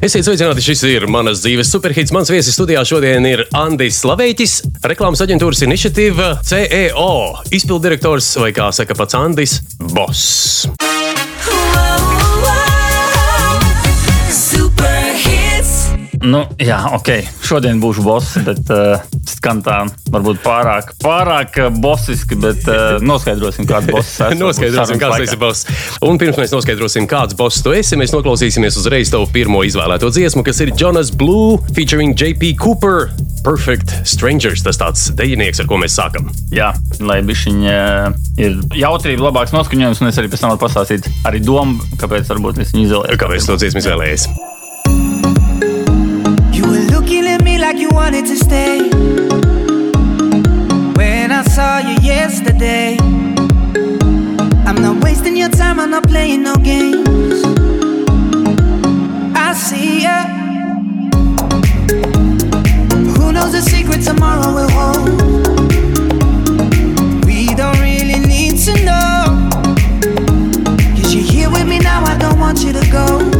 Esiet sveicināti, šis ir manas dzīves superhits. Mans viesis studijā šodien ir Andris Slavēķis, reklāmas aģentūras iniciatīva CEO, izpildirektors vai, kā saka pats Andris, boss. Nu, jā, ok. Šodien būšu boss, bet uh, skan tā varbūt pārāk, pārāk bosiski, bet uh, noskaidrosim, kāds boss esmu. noskaidrosim, kāds esi boss. Un pirms mēs noskaidrosim, kāds boss tu esi, mēs noklausīsimies uzreiz tavu pirmo izvēlēto dziesmu, kas ir Jonas Blue featuring JP Cooper. Perfect Strangers, tas tāds dejinieks, ar ko mēs sākam. Jā, lai bišķiņ uh, ir jautrība, labāks noskaņojums, un es arī pēc tam varu pastāstīt arī domu, kāpēc varbūt es viņu izvēlējos. Kāpēc to dziesmu izvēlējies? Like you wanted to stay. When I saw you yesterday, I'm not wasting your time, I'm not playing no games. I see ya. Who knows the secret tomorrow will hold? We don't really need to know. Cause you're here with me now, I don't want you to go.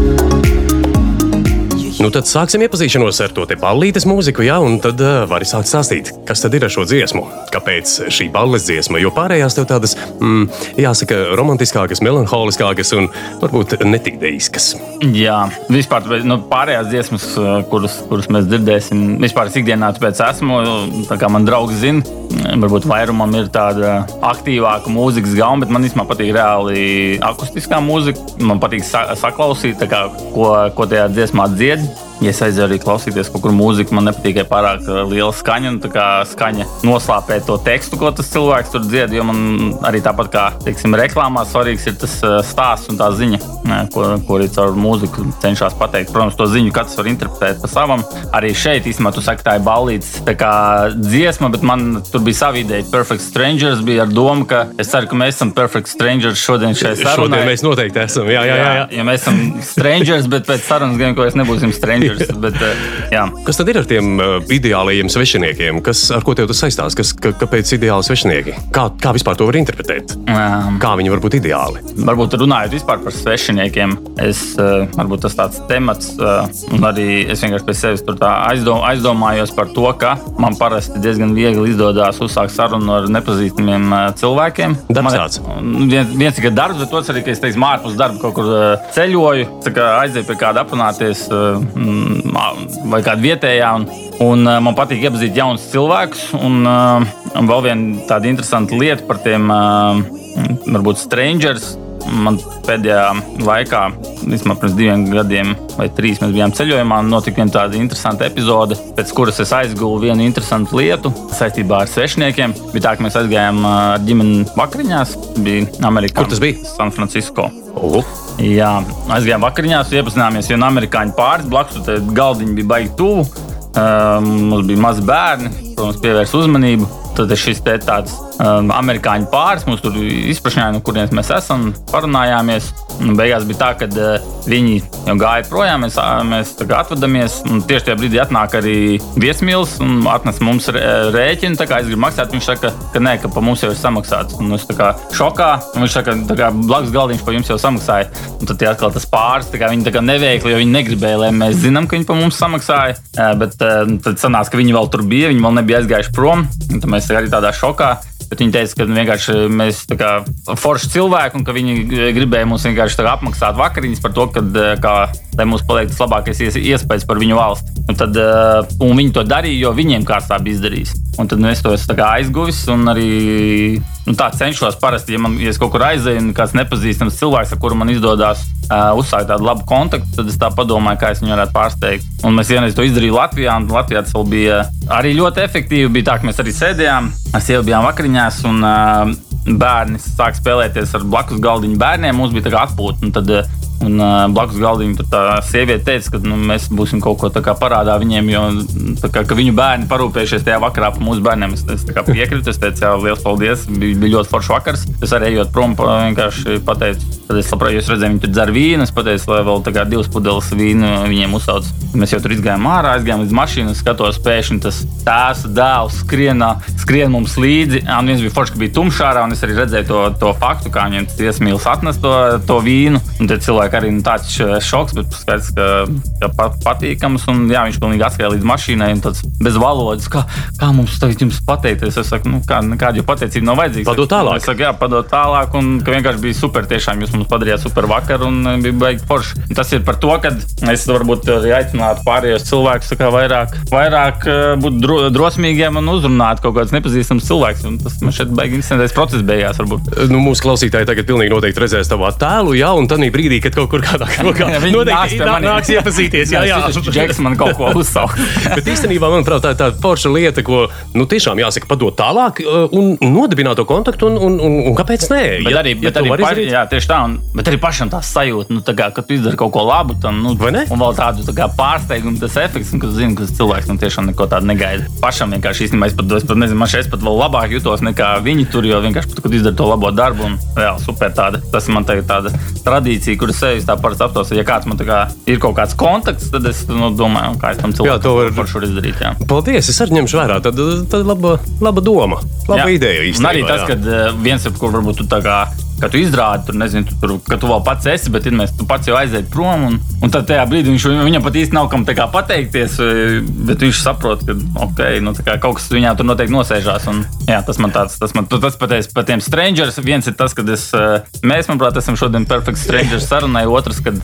Nu, tad sāksim iepazīšanos ar to ballītes mūziku, jā, un tad uh, vari sākt stāstīt, kas tad ir ar šo dziesmu. Kāpēc šī balles dziesma? Jo pārējās tev tādas, mm, jāsaka, romantiskākas, melanholiskākas un varbūt netik deiskas. Jā, vispār nu, pārējās dziesmas, kuras, kuras mēs dzirdēsim, vispār ikdienā tāpēc esmu, tā kā man draugi zina, varbūt vairumam ir tāda aktīvāka mūzikas gama, bet man īstenībā patīk reāli akustiskā mūzika. Man patīk sa saklausīt, kā, ko, ko tajā dziesmā dzied. Ja es aizēju arī klausīties kaut kur mūziku, man nepatīk pārāk uh, liela skaņa. Tā kā skaņa noslēpē to tekstu, ko tas cilvēks tur dzied. Jo man arī tāpat kā teiksim, reklāmā svarīgs ir tas uh, stāsts un tā ziņa, ko, ko arī caur mūziku cenšas pateikt. Protams, to ziņu katrs var interpretēt pa savam. Arī šeit īstenībā tu saki, tā ir ballītes, tā kā dziesma, bet man tur bija sava ideja. Perfect Strangers bija ar domu, ka es ceru, ka mēs esam Perfect Strangers šodien šeit sarunā. Šodien mēs noteikti esam. Jā, jā, jā. jā. ja mēs esam strangers, bet pēc sarunas gan ko es nebūsim strangers. Rangers. Bet, uh, jā. kas tad ir ar tiem uh, ideālajiem svešiniekiem? Kas, ar ko tev tas saistās? Kas, ka, kāpēc ideāli svešinieki? Kā, kā vispār to var interpretēt? Um, kā viņi var būt ideāli? Varbūt runājot par svešiniekiem, es, uh, varbūt tas tāds temats, un arī es vienkārši pēc sevis aizdom, aizdomājos par to, ka man parasti diezgan viegli izdodas uzsākt sarunu ar nepazīstamiem cilvēkiem. Darbs tāds. Viens, viens ir darbs, bet otrs arī, ka es teiktu, ārpus darba kaut kur ceļoju, aizēju pie kāda aprunāties. Uh, vai kāda vietējā. Un, un man patīk iepazīt jaunus cilvēkus. Un, un vēl viena tāda interesanta lieta par tiem, varbūt, strangers. Man pēdējā laikā, vismaz pirms diviem gadiem vai trīs, mēs bijām ceļojumā. Notika viena tāda interesanta epizode, pēc kuras es aizgūlu vienu interesantu lietu saistībā ar svešniekiem. Bija tā, ka mēs aizgājām ar ģimeni vakariņās. Bija Amerikā. Kur tas bija? San Francisco. Uh. Jā, aizgājām vakariņās, iepazināmies vienu amerikāņu pāris blakus. Tad galdiņi bija baigi tuvu. Um, mums bija mazi bērni, protams, pievērst uzmanību. Tad šis te tāds um, amerikāņu pāris mums tur izprašņāja, no kurienes mēs esam, parunājāmies. Un beigās bija tā, ka uh, viņi gāja projām, mēs, mēs atvadāmies. Tieši tajā brīdī atnāk arī viesmīlis un atnes mums rēķinu. Tā kā es gribu maksāt, viņš saka, ka nē, ka pa mums jau ir samaksāts. Un es tā kā šokā, viņš saka, ka blakus galdiņš pa jums jau samaksāja. Un tad atkal tas pāris, kā viņi tā kā neveikli, jo viņi negribēja, lai mēs zinām, ka viņi pa mums samaksāja. Bet tad sanāca, ka viņi vēl tur bija, viņi vēl nebija aizgājuši prom. Tad mēs arī tādā šokā. Bet viņi teica, ka vienkārši mēs esam forši cilvēki un ka viņi gribēja mums vienkārši apmaksāt vakariņas par to, ka, kā, lai mums paliek tas labākais iespējas par viņu valsti. Un, tad, un viņi to darīja, jo viņiem kāds tā bija izdarījis. Un tad nu, es to esmu aizguvis un arī nu, tā cenšos parasti, ja, man, ja kaut kur aizēju un kāds nepazīstams cilvēks, ar kuru man izdodas uh, uzsākt tādu labu kontaktu, tad es tā padomāju, kā es viņu varētu pārsteigt. Un mēs vienreiz to izdarījām Latvijā, un Latvijā tas bija arī ļoti efektīvi. Bija tā, ka mēs arī sēdējām, mēs bijām vakariņās. Un, uh, Bērni sāk spēlēties ar blakus galdiņu bērniem. Mums bija atpūta. Tad uh, Un uh, blakus galdiņam tā sieviete teica, ka nu, mēs būsim kaut ko tādu parādā viņiem, jo kā, viņu bērni parūpējušies tajā vakarā par mūsu bērniem. Es, es piekrītu, es teicu, jā, liels paldies. Bija, bija ļoti foršs vakars. Es arī ejot prom, vienkārši pateicu, tad es labprāt, jūs redzējāt, viņi tur dzer vīnu. Es pateicu, lai vēl kā, divas pudeles vīnu viņiem uzsauc. Mēs jau tur izgājām ārā, aizgājām līdz mašīnai, skatos, pēkšņi tas tēvs dēls skrien, skrien mums līdzi. Un viens bija foršs, ka bija tumšā ārā, un es arī redzēju to, to faktu, kā viņiem tas iesmīlis atnest to, to vīnu. Un tie cilvēki sāk arī nu, tāds šoks, bet skaidrs, ka, ka pat, patīkams. Un, jā, viņš pilnīgi atskrēja līdz mašīnai un tāds bez valodas. Kā, kā mums tagad jums pateikties? Es saku, nu, kā, nekāda jau pateicība nav vajadzīga. Padod tālāk. Es saku, jā, padod tālāk. Un ka vienkārši bija super. Tiešām jūs mums padarījāt super vakaru un bija baigi forši. Tas ir par to, ka es varbūt arī aicinātu pārējos cilvēkus vairāk, vairāk būt dro, drosmīgiem un uzrunāt kaut kādus nepazīstamus cilvēkus. Un tas man šeit baigi interesants process beigās. Varbūt. Nu, mūsu klausītāji tagad pilnīgi noteikti redzēs tavu attēlu, jā, un tad brīdī, kad kaut kur kādā krokā noteikti nāks, nāks iepazīties. Jā, jā. Džeks man kaut ko uzsaukt. Bet īstenībā, manuprāt, tā ir tāda forša lieta, ko nu, tiešām jāsaka, padot tālāk un nodibināt to kontaktu. Un, un, un, un kāpēc nē? Bet ja, arī, ja bet arī, paši, jā, tieši tā, un, bet arī pašam tā sajūta, nu, tā kā, ka tu izdari kaut ko labu, tam, nu, un vēl tādu tā kā, pārsteigumu, tas efekts, un, ka zini, ka cilvēks nu, tiešām neko tādu negaida. Pašam vienkārši īstenībā es pat, es pat nezinu, man šeit pat vēl labāk jutos nekā viņi tur, jo vienkārši, kad izdara to labo darbu, un jā, super tāda, tas man tagad tāda tradīcija, kuras sevis tā parasti aptos. Ja kāds man kā ir kaut kāds kontakts, tad es nu, domāju, kā es tam cilvēkam var šo izdarīt. Jā. Paldies, es arī ņemšu vērā. Tad, tad laba, laba doma, laba jā. ideja īstenībā. Un arī tas, ka eh, viens ir, kur varbūt tu tā kā ka tu izrādi, tur, nezinu, tu, tur, ka tu vēl pats esi, bet mēs, tu pats jau aiziet prom. Un, un tad tajā brīdī viņš, viņam pat īsti nav kam pateikties, bet viņš saprot, ka okay, nu, kaut kas viņā tur noteikti nosēžās. Un, jā, tas man tāds, tas man tas pateicis par tiem strangers. Viens ir tas, ka es, mēs, manuprāt, esam šodien perfekti strangers sarunai. Otrs, kad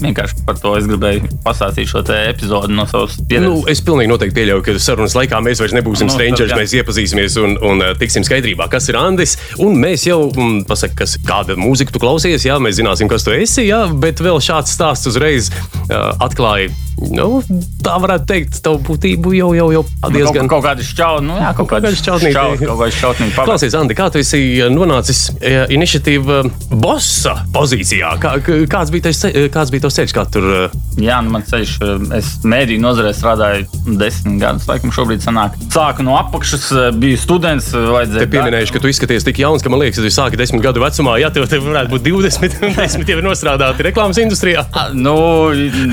vienkārši par to es gribēju pastāstīt šo epizodi no savas pieredzes. Nu, es pilnīgi noteikti pieļauju, ka sarunas laikā mēs vairs nebūsim nu, strangers. Tad, mēs iepazīsimies un, un tiksim skaidrībā, kas ir Andris. Un mēs jau mm, pasakām, kas kāda mūzika tu klausies, jā, mēs zināsim, kas tu esi, jā, bet vēl šāds stāsts uzreiz uh, atklāja Nu, tā varētu teikt, tavu būtību jau, jau, jau diezgan. Nu, kaut, kāda šķautne, nu, jā, kaut kāda šķautnīca. Klausies, Andi, kā tu esi nonācis iniciatīva bossa pozīcijā? Kā, kāds bija tas kāds bija ceļš, kā tur? Jā, nu, man ceļš, es mēdīju nozarē strādāju desmit gadus, laikam šobrīd sanāk. Sāku no apakšas, biju students. Te pieminējuši, ka tu izskaties tik jauns, ka man liekas, ka tu sāki desmit gadu vecumā, ja tev te varētu būt 20, un 10 jau ir nostrādāti reklāmas industrijā. nu,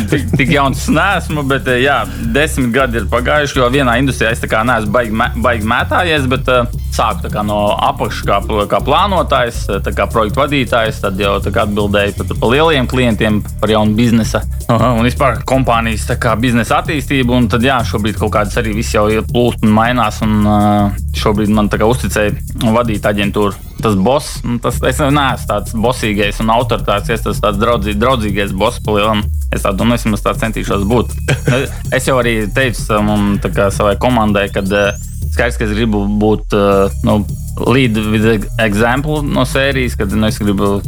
tik, tik jauns neesmu, bet eh, jā, desmit gadi ir pagājuši. Jo vienā industrijā es neesmu baigi, baigi mētājies, bet uh, sāku no apakšas kā, kā plānotājs, eh, kā projektu vadītājs. Tad jau atbildēju par, par lieliem klientiem, par jaunu biznesa un vispār kompānijas kā, biznesa attīstību. Un tad jā, šobrīd kaut kādas arī viss jau plūst un mainās. Un, šobrīd man uzticēja vadīt aģentūru. Tas boss, nu, tas es neesmu tāds bossīgais un autoritārs, es esmu tāds draudzī, draudzīgais boss palielam. Es tā domāju, es tā centīšos būt. es jau arī teicu kā, savai komandai, ka uh, skaidrs, ka es gribu būt uh, nu, lead with example no sērijas, kad nu, es gribu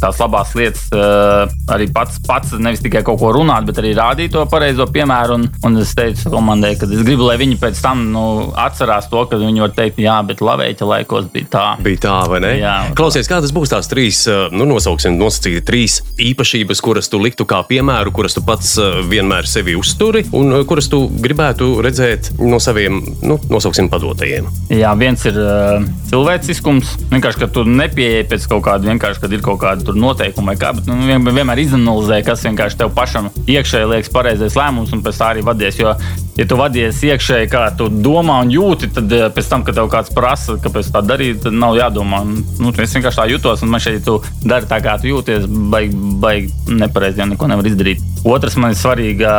tās labās lietas uh, arī pats, pats, nevis tikai kaut ko runāt, bet arī rādīt to pareizo piemēru. Un, un es teicu komandai, ka es gribu, lai viņi pēc tam nu, atcerās to, ka viņi var teikt, jā, bet lavēķa laikos bija tā. Bija tā, vai ne? Jā, Klausies, kādas būs tās trīs, nu, nosauksim, nosacīti trīs īpašības, kuras tu liktu kā piemēru, kuras tu pats vienmēr sevi uzturi un kuras tu gribētu redzēt no saviem, nu, nosauksim, padotajiem? Jā, viens ir uh, cilvēciskums. Vienkārši, ka tu nepieeji pēc kaut kāda, vienkārši, kad ir kaut kāda noteikuma vai kā, bet nu, vienmēr izanalizē, kas vienkārši tev pašam iekšēji liekas pareizais lēmums, un pēc tā arī vadies. Jo, ja tu vadies iekšēji, kā tu domā un jūti, tad eh, pēc tam, kad tev kāds prasa, kāpēc tā darīt, tad nav jādomā. Nu, es vienkārši tā jutos, un man šeit tu dari tā, kā tu jūties, baigi, baigi nepareizi, jau neko nevar izdarīt. Otrs man ir svarīga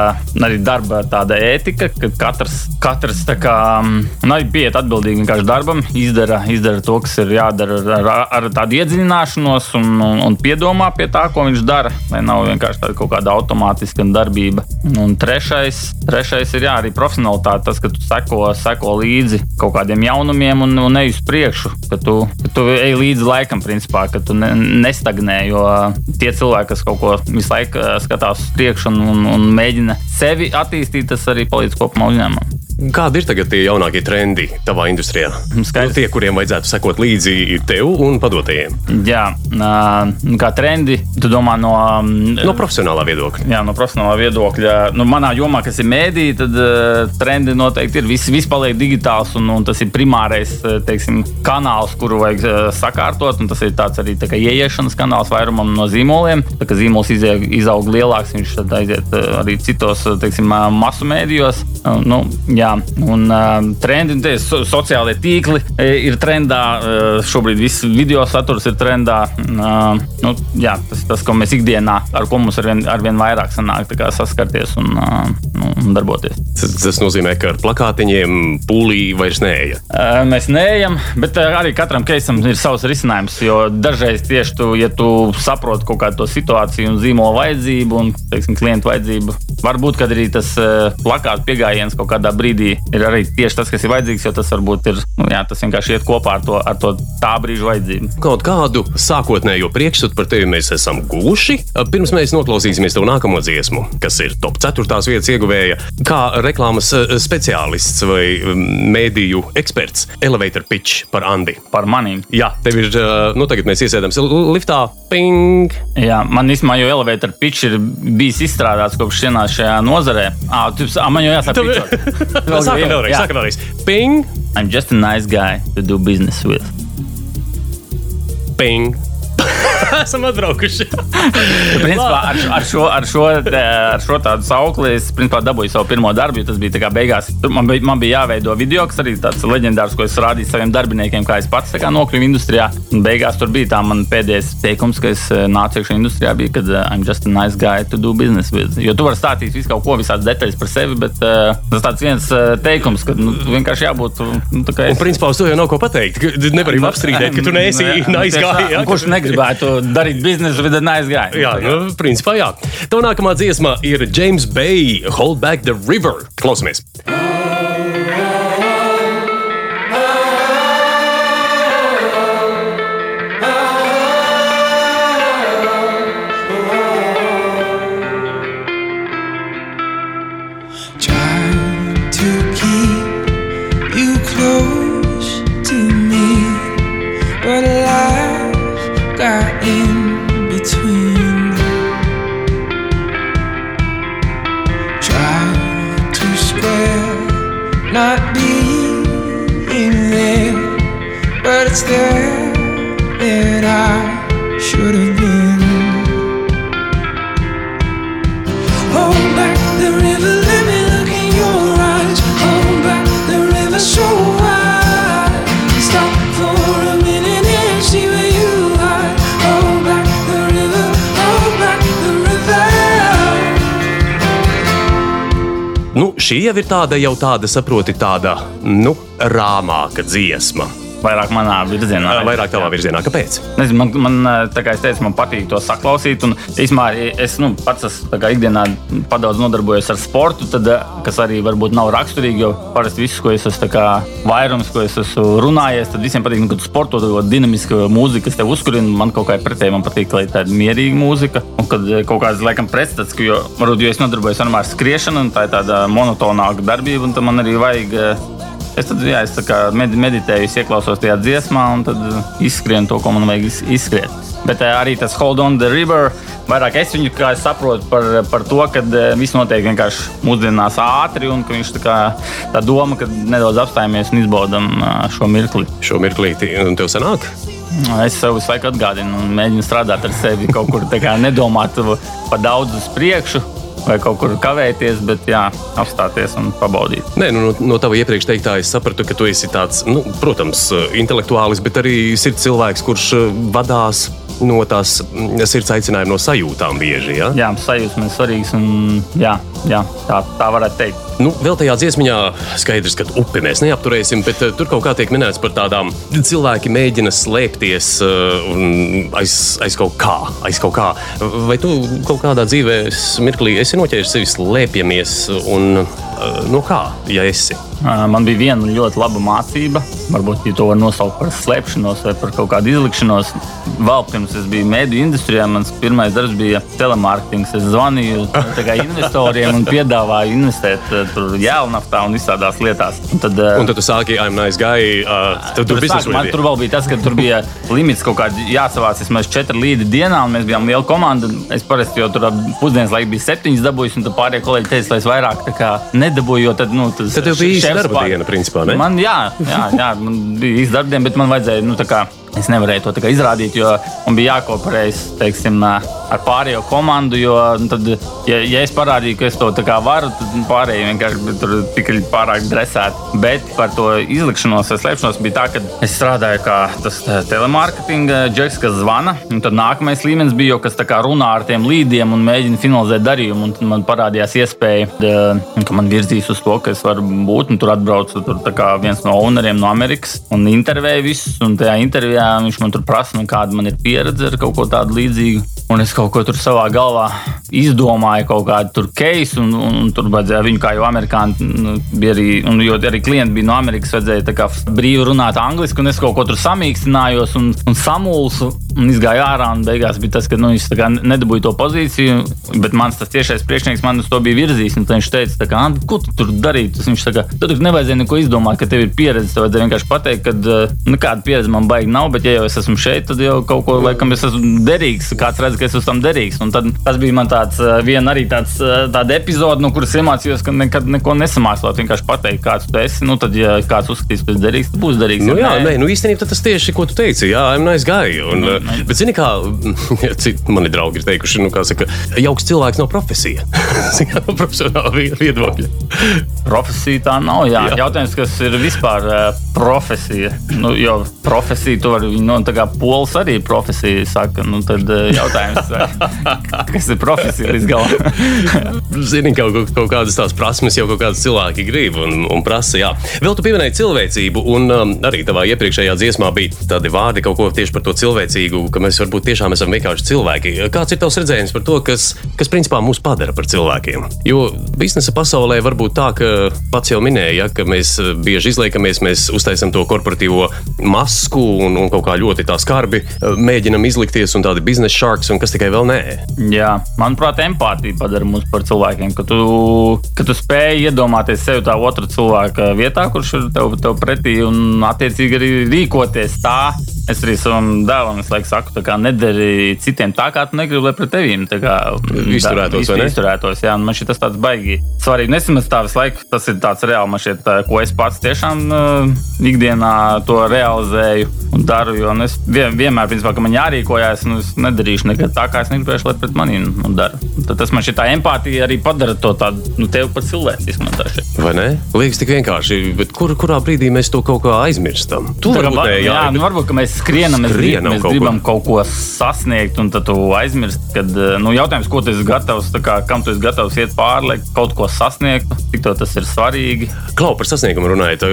arī darba tāda ētika, ka katrs, katrs tā kā, mm, nu, pieiet atbildīgi vienkārši darbam, izdara, izdara to, kas ir jādara ar, ar, ar tādu iedziļināšanos un, un, un piedomā pie tā, ko viņš dara, lai nav vienkārši tāda kaut kāda automātiska darbība. Un trešais, trešais ir jā, arī profesionālitāte, tas, ka tu seko, seko līdzi kaut kādiem jaunumiem un, un ej uz priekšu, ka tu, ka tu ej līdzi laikam, principā, ka tu ne, nestagnē, jo tie cilvēki, kas kaut ko visu laiku eh, skatās uz priekšu un, un, un mēģina sevi attīstīt, tas arī palīdz kopumā uzņēmumam. Kādi ir tagad tie jaunākie trendi tavā industrijā? Skaidrs. Nu, tie, kuriem vajadzētu sekot līdzi, ir tev un padotajiem. Jā, kā trendi, tu domā no, no profesionālā viedokļa. Jā, no profesionālā viedokļa. Nu, manā jomā, kas ir mēdī, tad trendi noteikti ir. Viss, viss paliek digitāls, un, un tas ir primārais teiksim, kanāls, kuru vajag sakārtot. Tas ir tāds arī tā ieiešanas kanāls vairumam no zīmoliem. Tā kā zīmols izaug lielāks, viņš aiziet uh, arī citos teiksim, masu mēdījos. Nu, jā, Jā, un uh, trendi, so, sociālie tīkli ir trendā. Uh, šobrīd viss video saturs ir trendā. Uh, nu, jā, tas ir tas, ko mēs ikdienā, ar ko mums arvien, arvien vairāk sanāk saskarties un, uh, un darboties. Tas, tas nozīmē, ka ar plakātiņiem pūlī vairs neeja. Uh, mēs neejam, bet arī katram keisam ir savs risinājums. Jo dažreiz tieši tu, ja tu saproti kaut kādu situāciju un zīmola vajadzību un teiksim, klientu vajadzību, varbūt arī tas uh, plakāta pieejams kaut kādā brīdī ir arī tieši tas, kas ir vajadzīgs, jo tas varbūt ir, nu, jā, tas vienkārši iet kopā ar to, ar to tā brīža vajadzību. Kaut kādu sākotnējo priekšstatu par tevi mēs esam guvuši. Pirms mēs noklausīsimies tev nākamo dziesmu, kas ir top 4. vietas ieguvēja, kā reklāmas eh, speciālists vai mm, mēdīju eksperts, elevator pitch par Andi. Par maniem. Jā, tev ir, eh, nu tagad mēs iesēdam liftā, ping. Jā, man īstenībā jau elevator pitch ir bijis izstrādāts kopš ienāca šajā nozarē. Ah, tu, man jau jāsaka, Sākam vēlreiz, sākam vēlreiz. Ping! I'm just a nice guy to do business with. Ping! esam atbraukuši. principā, ar, ar, šo, ar, šo, ar šo tādu saukli es principā, dabūju savu pirmo darbu. Tas bija beigās. Man bija, man bija jāveido video, kas arī tāds leģendārs, ko es rādīju saviem darbiniekiem, kā es pats kā nokļuvu industrijā. Un beigās tur bija tā man pēdējais teikums, ka es eh, nācu iekšā industrijā, bija, kad uh, I'm just a nice guy to do business with. Jo tu vari stāstīt visu kaut ko, visādas detaļas par sevi, bet uh, tas tāds viens uh, teikums, ka nu, vienkārši jābūt. Nu, kā es... Un principā uz to jau nav ko pateikt. Nevar jau apstrīdēt, ka tu neesi nice guy. Ja? Kurš negribētu darīt biznesu with a nice guy. Jā, nu, principā jā. Tev nākamā dziesma ir James Bay, Hold Back the River. Klausamies! Jau ir tāda, jau tāda, saproti, tāda nu, rāmāka dziesma vairāk manā virzienā. Vairāk tavā virzienā. Kāpēc? Nezinu, man, man, kā es teicu, man patīk to saklausīt. Un, īsumā, es nu, pats esmu ikdienā padaudz nodarbojies ar sportu, tad, kas arī varbūt nav raksturīgi, jo parasti viss, ko es esmu kā, vairums, ko es esmu runājies, tad visiem patīk, nu, kad sporto to dinamisku mūziku, kas tev uzkurina. Man kaut kā pretēji, man patīk, lai tāda mierīga mūzika. Un kad kaut kāds, laikam, pretstats, jo, varbūt, jo es nodarbojos ar skriešanu, un tā ir tāda monotonāka darbība, un tam man arī vajag Es, tad, jā, es meditēju, ieklausos tajā dziesmā, un tad izskrienu to, ko man vajag izskriet. Bet uh, arī tas Hold on the River, vairāk es viņu saprotu par, par to, ka uh, viss notiek vienkārši mūsdienās ātri, un ka viņš tā, kā, tā doma, ka nedaudz apstājamies un izbaudām uh, šo mirkli. Šo mirklīti, un tev sanāk? Es sev visu laiku atgādinu un mēģinu strādāt ar sevi, kaut kur nedomāt par daudz uz priekšu, vai kaut kur kavēties, bet jā, apstāties un pabaudīt. Nē, nu, no, no tava iepriekš teiktā es sapratu, ka tu esi tāds, nu, protams, intelektuālis, bet arī sirds cilvēks, kurš eh, vadās no tās mm, sirds aicinājuma, no sajūtām bieži. Ja? Jā, sajūtas man ir svarīgas. Un, jā, jā, tā, tā varētu teikt. Nu, vēl tajā dziesmā skaidrs, ka upi mēs neapturēsim, bet uh, tur kaut kā tiek minēts par tādām cilvēki mēģina slēpties uh, aiz, aiz, kaut kā, aiz kaut kā. Vai tu kaut kādā dzīvē mirklī esi noķēris sevi slēpjamies un uh, no kā, ja esi? Man bija viena ļoti laba mācība. Varbūt ja to var nosaukt par slēpšanos vai par kaut kādu izlikšanos. Vēl pirms es biju mēdīņu industrijā, mans pirmais darbs bija telemārketings. Es zvanīju investoriem un piedāvāju investēt tur jēlnaftā un visādās lietās. Un tad, un tad tu sāki, I'm nice guy. Uh, tad tur, sāk, man, tur vēl bija tas, ka tur bija limits kaut kādā jāsavāc vismaz četri līdi dienā, un mēs bijām liela komanda. Es parasti jau tur pusdienas laikā biju septiņas dabūjis, un pārējie kolēģi teica, lai es vairāk nedabūju, jo tad, nu, tas, tad bija darba diena, principā. Ne? Man, jā, jā, jā, man bija īsta darba diena, bet man vajadzēja nu, Es nevarēju to izrādīt, jo man bija jākooperējas teiksim, ar pārējo komandu. Jo, nu, tad, ja, ja es parādīju, ka es to varu, tad pārējie vienkārši tur tika pārāk dresēti. Bet par to izlikšanos, slēpšanos bija tā, ka es strādāju kā tas telemārketinga džeks, kas zvana. Tad nākamais līmenis bija jau kas runā ar tiem līdiem un mēģina finalizēt darījumu. Tad man parādījās iespēja, ka man virzīs uz to, ka es varu būt. Tur atbraucu tur, viens no owneriem no Amerikas un intervēju visus. Un tajā intervijā viņš man tur prasa, nu, kāda man ir pieredze ar kaut ko tādu līdzīgu. Un es kaut ko tur savā galvā izdomāju, kaut kādu tur keisu, un, un, un tur vajadzēja viņu, kā jau amerikāņi, nu, bija arī, un, jo arī klienti bija no Amerikas, vajadzēja brīvi runāt angliski, un es kaut ko tur samīkstinājos un, un samulsu un izgāju ārā. Un beigās bija tas, ka nu, viņš nedabūja to pozīciju, bet mans tiešais priekšnieks man uz to bija virzījis. Viņš teica, kā, ko tu tur darīji? Viņš teica, tur nevajadzēja neko izdomāt, ka tev ir pieredze. Tev vajadzēja vienkārši pateikt, ka nekāda pieredze man baigi nav, bet ja jau es esmu šeit, tad jau kaut ko laikam es esmu derīgs. Kāds redz, ka es esmu tam derīgs. Un tad tas bija man tāds uh, viena arī tāds, uh, tāda epizode, no kuras iemācījos, ka nekad neko nesamācot. Vienkārši pateikt, kāds tu esi. Nu, tad, ja kāds uzskatīs, ka esi derīgs, tad būs derīgs. Nu, jā, nē, nu īstenībā tas tieši, ko tu teici, jā, I'm nice guy. Un, mm. Bet, zini, kā mani draugi ir teikuši, nu, saka, jauks cilvēks nav profesija. no profesionāla viedokļa. Profesija tā nav. Jā. Jā. Jautājums, kas ir vispār profesija? Nu, jo profesija, tu vari, nu, tā kā pols arī profesija saka, nu, tad uh, jautājums, kas ir profesija līdz galam? Zini, kaut, kaut kādas tās prasmes jau kaut kādas cilvēki grib un, un prasa. Jā. Vēl tu pieminēji cilvēcību, un um, arī tavā iepriekšējā dziesmā bija tādi vārdi kaut ko tieši par to cilvēcīgu, ka mēs varbūt tiešām esam vienkārši cilvēki. Kāds ir tavs redzējums par to, kas, kas principā mūs padara par cilvēkiem? Jo biznesa pasaulē var būt tā, ka pats jau minēja, ja, ka mēs bieži izliekamies, mēs uztaisam to korporatīvo masku un, un kaut kā ļoti tā skarbi mēģinam izlikties un tādi biznesa sharks un kas tikai vēl nē. Jā, manuprāt, empātija padara mūs par cilvēkiem, ka tu, ka tu spēj iedomāties sevi tā otra cilvēka vietā, kurš ir tev, tev pretī un attiecīgi arī rīkoties tā, Es arī savam dēlam laiku saku, ka nedari citiem tā, kā tu negribi, lai pret tevīm izturētos. Tā, izturētos jā, man tas tāds baigi svarīgi. Nesimest tā visu laiku, tas ir tāds reāli, man šķiet, ko es pats tiešām uh, ikdienā to realizēju un daru. Nu, es vien, vienmēr, principā, ka man jārīkojas, nu, es nedarīšu nekad tā, kā es negribēšu, lai pret maniem nu, daru. Tad tas man šī tā empātija arī padara to tādu, nu, tevi par cilvēcisku. Vai ne? Liekas tik vienkārši, bet kur, kurā brīdī mēs to kaut kā aizmirstam? Tu varbūt, jā, jā, nu, varbūt, ka mēs skrienam, mēs, skrienam grib, mēs kaut gribam kaut ko sasniegt, un tad tu aizmirsti, kad eh, nu, jautājums, ko tu esi gatavs, kā, kam tu esi gatavs iet pāri, kaut ko sasniegt, cik tas ir svarīgi. Klau par sasniegumu runājot,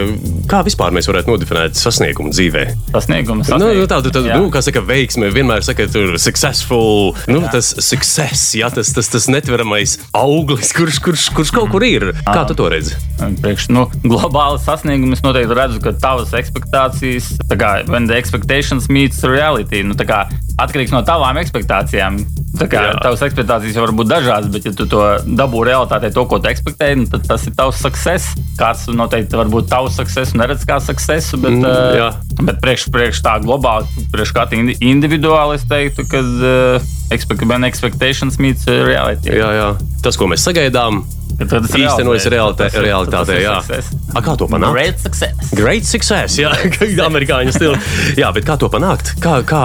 kā vispār mēs varētu nodefinēt sasniegumu dzīvē? Sasniegumu, sasniegumu. Nu, nu, tādu, tādu, nu, kā saka, veiksme, vienmēr saka, tur successful, nu, jā. tas success, jā, tas, tas, tas netveramais auglis, kurš, kurš, kurš kaut kur ir. Kā tu to redzi? Priekš, nu, globāli sasniegumi es noteikti redzu, ka tavas expectācijas, tā kā when the expectations meets reality, nu, tā kā atkarīgs no tavām expectācijām. Tā kā Jā. tavas expectācijas var būt dažādas, bet, ja tu to dabū realitātē, to, ko tu expectēji, nu, tad tas ir tavs success. Kāds noteikti var būt tavs success, neredz kā success, bet, mm, uh, bet priekš, priekš tā globāli, priekš katra individuāli es teiktu, ka uh, expect, expectations meets reality. Jā, jā. Tas, ko mēs sagaidām, Tad tas īstenojas realitē, realitātē. Jā. A, kā to panākt? Great success. Great success, jā, amerikāņu stila. Jā, bet kā to panākt? Kā, kā,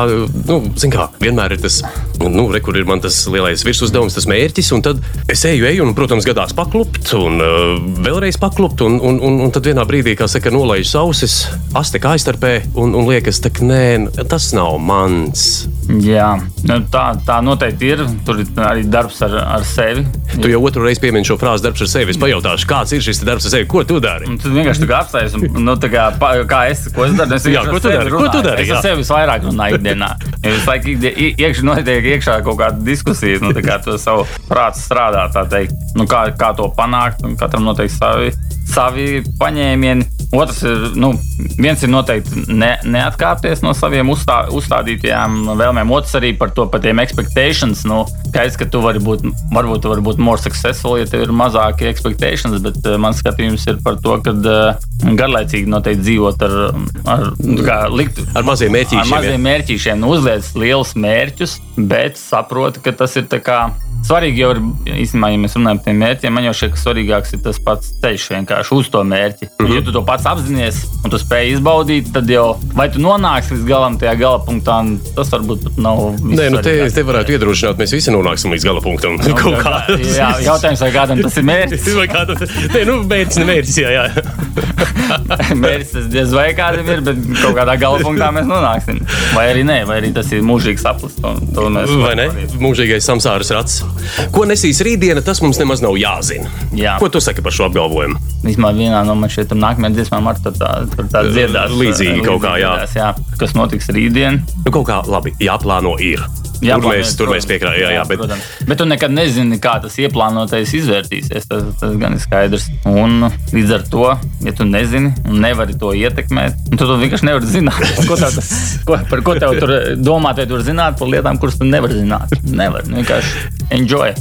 nu, zin kā, vienmēr ir tas, nu, re, kur ir man tas lielais virsuzdevums, tas mērķis, un tad es eju, eju, un, protams, gadās paklupt, un uh, vēlreiz paklupt, un, un, un, un tad vienā brīdī, kā saka, nolaiž ausis, aste kā aizstarpē, un, un liekas, ka nē, tas nav mans. Jā, nu, tā, tā noteikti ir. Tur ir arī darbs ar, ar sevi. Tu jau otru reizi piemini šo frāzi darbs ar sevi. Es pajautāšu, kāds ir šis darbs ar sevi, ko tu dari? Tad vienkārši tu apstājies, un, nu, kā, pa, kā es, ko es daru. Es jā, ko tu dari? Ko tu dari? Es ar sevi vairāk runāju ikdienā. Es laiku iekšā notiek iekšā kaut kāda diskusija, nu, kā to savu prātu strādā, tā teikt. Nu, kā, kā to panākt, un katram noteikti savi, savi paņēmieni. Otrs ir, nu, viens ir noteikti ne, neatkāpties no saviem uzstā, uzstādītajām vēlmēm. Otrs arī par to par tiem expectations. Nu, skaidrs, ka tu vari būt, varbūt tu vari būt more successful, ja tev ir mazāki expectations, bet uh, mans skatījums ir par to, ka uh, garlaicīgi noteikti dzīvot ar, ar, kā, likt, ar maziem mērķīšiem. Ar maziem mērķīšiem, nu, uzliec lielus mērķus, bet saproti, ka tas ir tā kā Svarīgi jau ir, īstenībā, ja mēs runājam par tiem mērķiem, man jau šķiet, ka svarīgāks ir tas pats ceļš vienkārši uz to mērķi. Mm -hmm. Ja tu to pats apzinājies un tu spēj izbaudīt, tad jau vai tu nonāksi līdz galam tajā gala punktā, tas varbūt pat nav. Nē, nu te, te varētu iedrošināt, mēs visi nonāksim līdz gala punktam. Nu, kā. jā, jautājums, vai kādam tas ir mērķis? vai kādam tas ir? Nē, nu, mērķis, ne mērķis, jā, jā. mērķis tas diez vai kādam ir, bet kaut kādā gala punktā mēs nonāksim. Vai arī nē, vai arī tas ir mūžīgs saplis. Vai ne? Mūžīgais samsāras rats. Ko nesīs rītdiena, tas mums nemaz nav jāzina. Jā. Ko tu saki par šo apgalvojumu? Vismaz vienā no man šeit nākamajām dziesmām ar tā, tā, tā dziedās. Līdzīgi kaut kā, jā. Dziedās, jā. Kas notiks rītdien? Nu, kaut kā labi, jāplāno ir. Jā, tur mēs, tur mēs piekrāpām. Jā, jā, bet... Protams. bet tu nekad nezini, kā tas ieplānotais izvērtīsies. Tas, tas gan ir skaidrs. Un līdz ar to, ja tu nezini un nevari to ietekmēt, tad tu vienkārši nevari zināt, ko tev, ko, par ko tev tur domāt, vai tur zināt par lietām, kuras tu nevari zināt. Nevar, nu, vienkārši enjoy.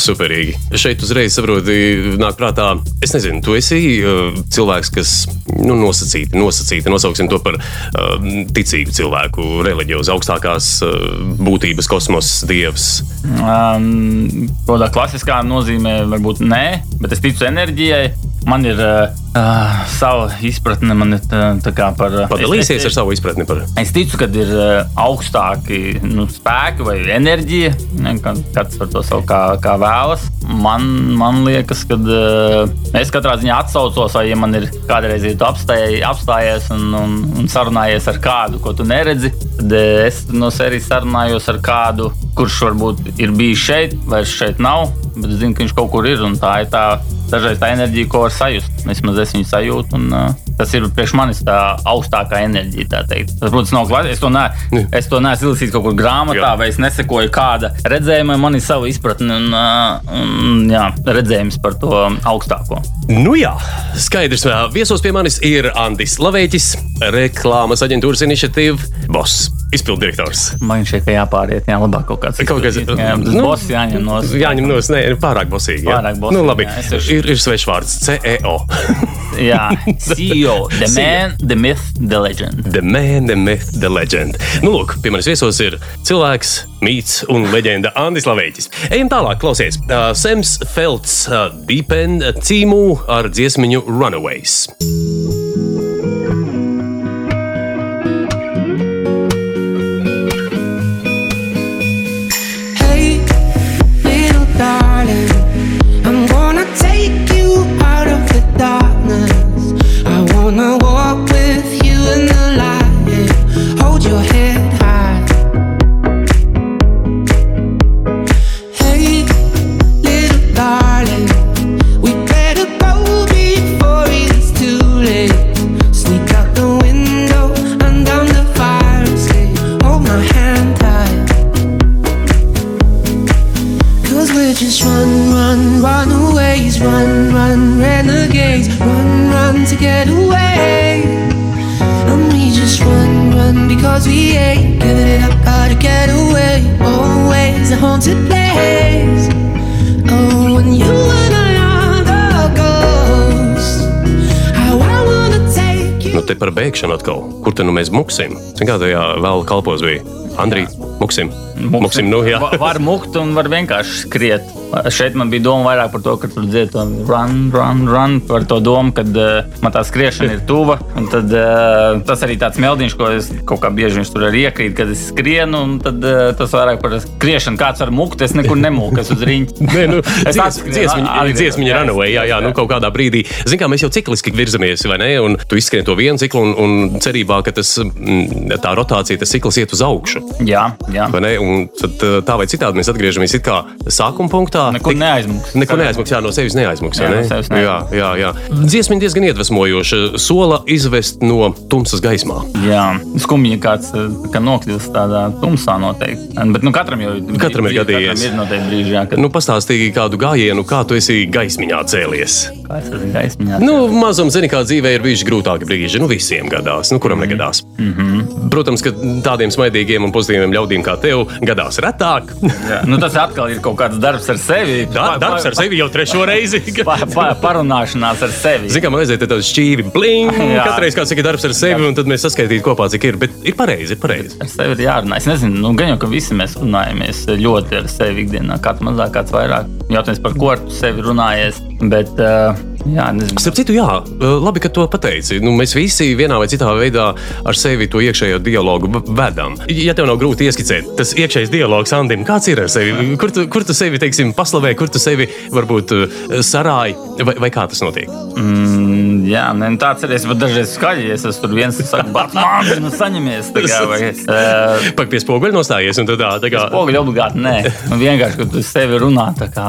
Superīgi. Šeit uzreiz saproti, nāk prātā, es nezinu, tu esi uh, cilvēks, kas nu, nosacīti, nosacīti, nosauksim to par uh, ticīgu cilvēku, reliģiozu, augstākās uh, būtības kosmosa dievs. Um, tādā klasiskā nozīmē varbūt nē, bet es ticu enerģijai. Man ir uh, uh, sava izpratne man ir, tā, tā kā par. Padalīsies es, es, ar savu izpratni par. Es ticu, ka ir uh, augstāki nu, spēki vai enerģija. Ne, katrs var to savu kā, kā vēlas. Man, man liekas, ka uh, es katrā ziņā atsaucos, vai ja man ir kādreiz ir apstājies, apstājies un, un, un sarunājies ar kādu, ko tu neredzi, tad es no sērijas sarunājos ar kādu, kurš varbūt ir bijis šeit, vairs šeit nav, bet zinu, ka viņš kaut kur ir un tā ir tā dažreiz tā enerģija, ko var sajust. Vismaz es viņu sajūtu. Un, uh, tas ir priekš manis tā augstākā enerģija. Tā teikt. tas, protams, nav klāts. Es to, ne, es to neesmu izlasījis kaut kur grāmatā, jā. vai es nesekoju kāda redzējuma. Man ir sava izpratne un, uh, un jā, redzējums par to augstāko. Nu jā, skaidrs. Viesos pie manis ir Andris Lavēķis, reklāmas aģentūras iniciatīva Boss izpilddirektors. Man šeit ir jāpāriet, jā, labāk kaut kāds. Kaut kāds jā, nu, boss jāņem no savas. Jāņem no savas, nē, pārāk bosīgi. Jā. Pārāk bosīgi. Nu, labi, jā, ir, ir svešs vārds CEO. jā, CEO, the man, the myth, the legend. The man, the myth, the legend. Nu, lūk, pie manis viesos ir cilvēks, mīts un leģenda Andris Lavēķis. Ejam tālāk, klausies. Uh, Sems Felts uh, Deep End cīmū ar dziesmiņu Runaways. Bēgšanu atkal. Kur tad nu mēs muksim? Cik tādā vēl kalpos bija? Andrija, muksim. Muksim, muksim nu, jā. var mukt un var vienkārši skriet. Šeit man bija doma vairāk par to, ka tur dzied to run, run, run. Par to domu, ka uh, man tā skriešana ir tuva. Tad, uh, tas arī tāds meldiņš, ko es kaut kā bieži tur arī iekrītu, kad es skrienu. Tad uh, tas vairāk par skriešanu. Kāds var mukt, es nekur nemūku, es uz riņķa. Nē, nu, es dzies, dziesmiņa, arī dziesmiņa runaway, jā, jā, nu kaut kādā brīdī. Zin kā, mēs jau cikliski virzamies, vai ne? Un tu izskrien to vienu ciklu un, un cerībā, ka tas, tā rotācija, tas cikls iet uz augšu. Jā, jā. Un tad tā vai citādi mēs atgriežamies it kā sākuma punktā tā. Nekur tik, neaizmuks. Nekur neaizmuks, jā, no sevis neaizmuks. Jā, ne? no sevis jā, jā, jā. Dziesma diezgan iedvesmojoša. Sola izvest no tumsas gaismā. Jā, skumji kāds kā nokļūst tādā tumsā noteikti. Bet nu, katram jau katram ir gadījies. Katram ir noteikti brīži, jā, kad... Nu, pastāstīji kādu gājienu, kā tu esi gaismiņā cēlies. Gaismiņā. Nu, mazam, zini, kā dzīvē ir bijuši grūtāki brīži. Nu, visiem gadās, nu, kuram negadās. Mm -hmm. Protams, ka tādiem smaidīgiem un pozitīviem ļaudīm kā tev gadās retāk. Jā. Nu, tas atkal ir kaut kāds darbs ar sevi. Da, darbs ar sevi jau trešo reizi. Pa, pa, parunāšanās ar sevi. Zini, kā man vajadzēja tādu šķīvi, bling. Jā. Katreiz kāds saka, darbs ar sevi, un tad mēs saskaitītu kopā, cik ir. Bet ir pareizi, ir pareizi. Ar sevi ir jārunā. Es nezinu, nu, gan jau, ka visi mēs runājamies ļoti ar sevi ikdienā. Kāds mazāk, kāds vairāk. Jautājums, par ko ar sevi runājies. Bet, uh, jā, nezinu. Starp citu, jā, labi, ka to pateici. Nu, mēs visi vienā vai citā veidā ar sevi to iekšējo dialogu vedam. Ja tev nav grūti ieskicēt, tas iekšējais dialogs, Andim, kāds ir ar sevi? Kur tu, kur tu sevi, teiksim, paslavē, kur tu sevi varbūt eh, sarāji, vai, vai kā tas notiek? Mm, jā, ne, nu, tāds ir. Es pat dažreiz skaļi, es esmu tur viens, kas saka, nāc, nu saņemies. Kā, vai, uh, Pak pie spoguļa nostājies, un tad tā, tā kā. Poguļi obligāti nē. Nu, vienkārši, kad tu sevi runā, tā kā.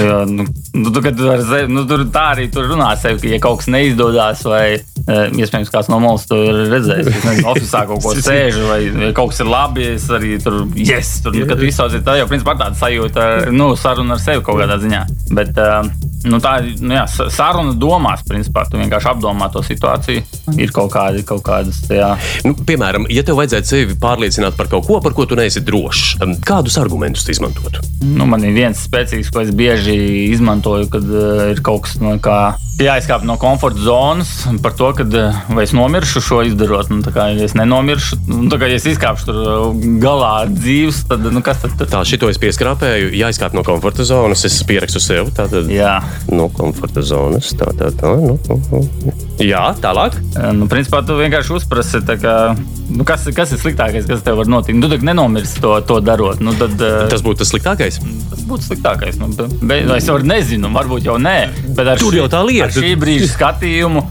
Jo, nu, nu, tu, kad tu ar sevi, nu, tur tā arī tur runā sevi, ka, ja kaut kas neizdodas, vai eh, iespējams kāds no malas to ir redzējis, ka nezinu, oficiālā kaut ko sēž, vai, vai kaut kas ir labi, es arī tur, yes, tur, kad tu izsauc, tā jau principā tāda sajūta, nu, saruna ar sevi kaut kādā ziņā. Bet, uh, Nu, tā ir nu, jā, sa- saruna domās, principā. Tu vienkārši apdomā to situāciju. Ir kaut, kādi, kaut kādas, jā, Nu, piemēram, ja tev vajadzētu sevi pārliecināt par kaut ko, par ko tu neesi drošs, kādus argumentus tu izmantotu? Nu, man ir viens spēcīgs, ko es bieži izmantoju, kad uh, ir kaut kas no kā jāizkāp no komforta zonas par to, kad, uh, vai es nomiršu šo izdarot. Nu, kā, ja es nenomiršu, nu, tā kā ja es izkāpšu tur uh, galā dzīves, tad nu, kas tad? tad? Tā, šito es pieskrāpēju, jāizkāp no komforta zonas. Es pierakstu sev, tātad Jā, no komforta zonas. Tā, tā, tā. Nu, nu, nu. Jā, tālāk. Nu, principā tu vienkārši uzprasi, kā, nu, kas, kas ir sliktākais, kas tev var notikt. Nu, tad nenomirsti to, to darot. Nu, tad, uh, Tas būtu tas sliktākais. Tas būtu sliktākais. Nu, be, be, es jau nezinu, varbūt jau nē. Bet Tur jau tā lieta. Ar šī brīža skatījumu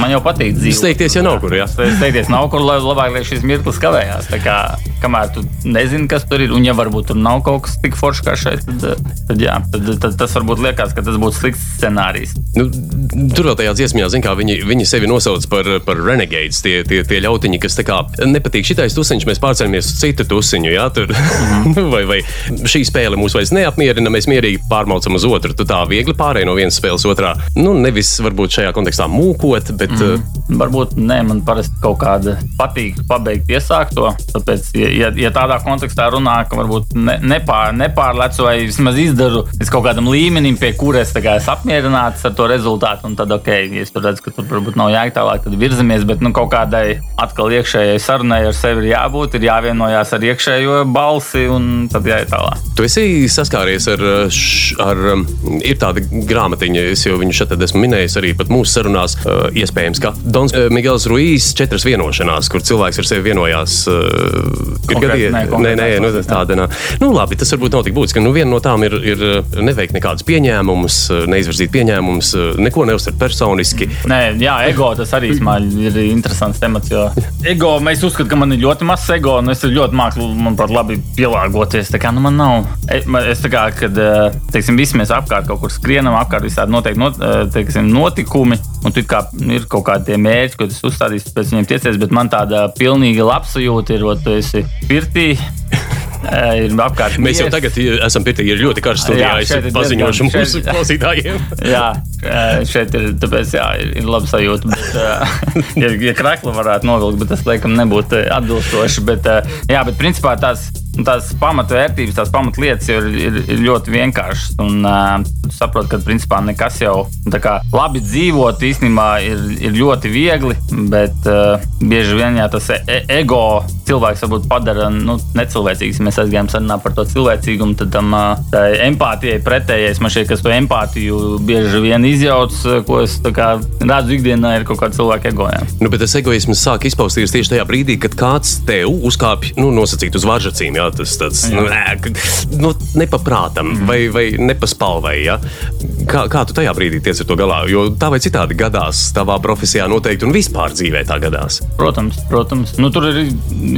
man jau patīk dzīvot. Steigties jau nav kur, jā. Steigties nav kur, lai labāk, lai šis mirklis kavējās. Kā, kamēr tu nezini, kas tur ir, un ja varbūt tur nav kaut kas tik foršs kā šeit, tad, tad, jā, tad, tad tas varbūt liekas, ka tas būtu slikts scenārijs. Nu, tur vēl tajā dziesmā, zin, kā viņi, viņi sevi nosauc par, par renegades. Tie, tie, tie ļautiņi, kas tā kā nepatīk šitais tusiņš, mēs pārcēlamies uz citu tusiņu. Jā, tur, vai, vai šī spēle mūs vairs neapmierina, mēs mierīgi pārmaucam uz otru. Tu tā viegli pārēj no vienas spēles otrā. Nu, nevis varbūt šajā kontekstā mūkot, bet mm. Varbūt nē, man parasti kaut kāda patīk pabeigt iesākto. Tāpēc, ja, ja, ja tādā kontekstā runā, ka varbūt ne, nepār, nepārlecu vai vismaz izdaru līdz kaut kādam līmenim, pie kuras es, kā, esmu apmierināts ar to rezultātu, un tad, ok, ja es tur redzu, ka tur varbūt nav jēga tālāk, tad virzamies. Bet nu, kaut kādai atkal iekšējai sarunai ar sevi ir jābūt, ir jāvienojās ar iekšējo balsi, un tad jāiet tālāk. Tu esi saskāries ar, š, ar um, ir tāda grāmatiņa, es jau viņu šeit esmu minējis arī pat mūsu sarunās. Uh, iespējams, ka Dons uh, Miguels Ruijs četras vienošanās, kur cilvēks ar sevi vienojās. Uh, ir gadījies- nē, nē, nē, nu, tāda nav. Nu, labi, tas varbūt nav tik būtiski. Nu, viena no tām ir, ir neveikt nekādus pieņēmumus, neizvirzīt pieņēmumus, neko neuztvert personiski. Nē, jā, ego tas arī ir interesants temats. Jo ego, mēs uzskatām, ka man ir ļoti mazs ego, un es ļoti māku, manuprāt, labi pielāgoties. Tā kā nu, man nav. E- Es tā kā, kad eh, teiksim, visi mēs apkārt kaut kur skrienam, apkārt visādi noteikti not, eh, teiksim, notikumi, un tur kā ir kaut kādi mērķi, ko tas uzstādīs, pēc viņiem tiecies, bet man tāda pilnīga labsajūta ir, ot, tu esi pirtī. Eh, Ir apkārt. Mēs jau tagad uh, esam pie tā, ir ļoti karsts studijā. Jā, Es paziņošu diezgan- mūsu šeit- klausītājiem. Jā, ē, šeit ir, tāpēc, jā, ir, labi sajūta. Bet, ja, ja krākli varētu novilkt, bet tas laikam nebūtu atbilstoši. Bet, jā, bet principā tās, tās pamatvērtības, tās pamatlietas ir, ir, ir ļoti vienkāršas. Un uh, tu saproti, ka principā nekas jau tā kā labi dzīvot īstenībā ir, ir ļoti viegli, bet uh, bieži vien jā, tas e e- ego cilvēks varbūt padara nu, necilvēcīgs. Mēs aizgājām sarunā par to cilvēcīgumu, tad tam tā empātijai pretējais man šķiet, kas to empātiju bieži vien izjauc, ko es kā redzu ikdienā, ir kaut kāda cilvēka ego. Jā. Nu, bet tas egoisms sāk izpausties tieši tajā brīdī, kad kāds tev uzkāpj, nu, nosacīt uz varžacīm. Jā, tas tāds nu, nē, nu, nepaprātam Mhm. vai, vai nepaspalvai. Jā. Kā, kā tu tajā brīdī tiec ar to galā? Jo tā vai citādi gadās tavā profesijā noteikti un vispār dzīvē tā gadās. Protams, protams. Nu, tur ir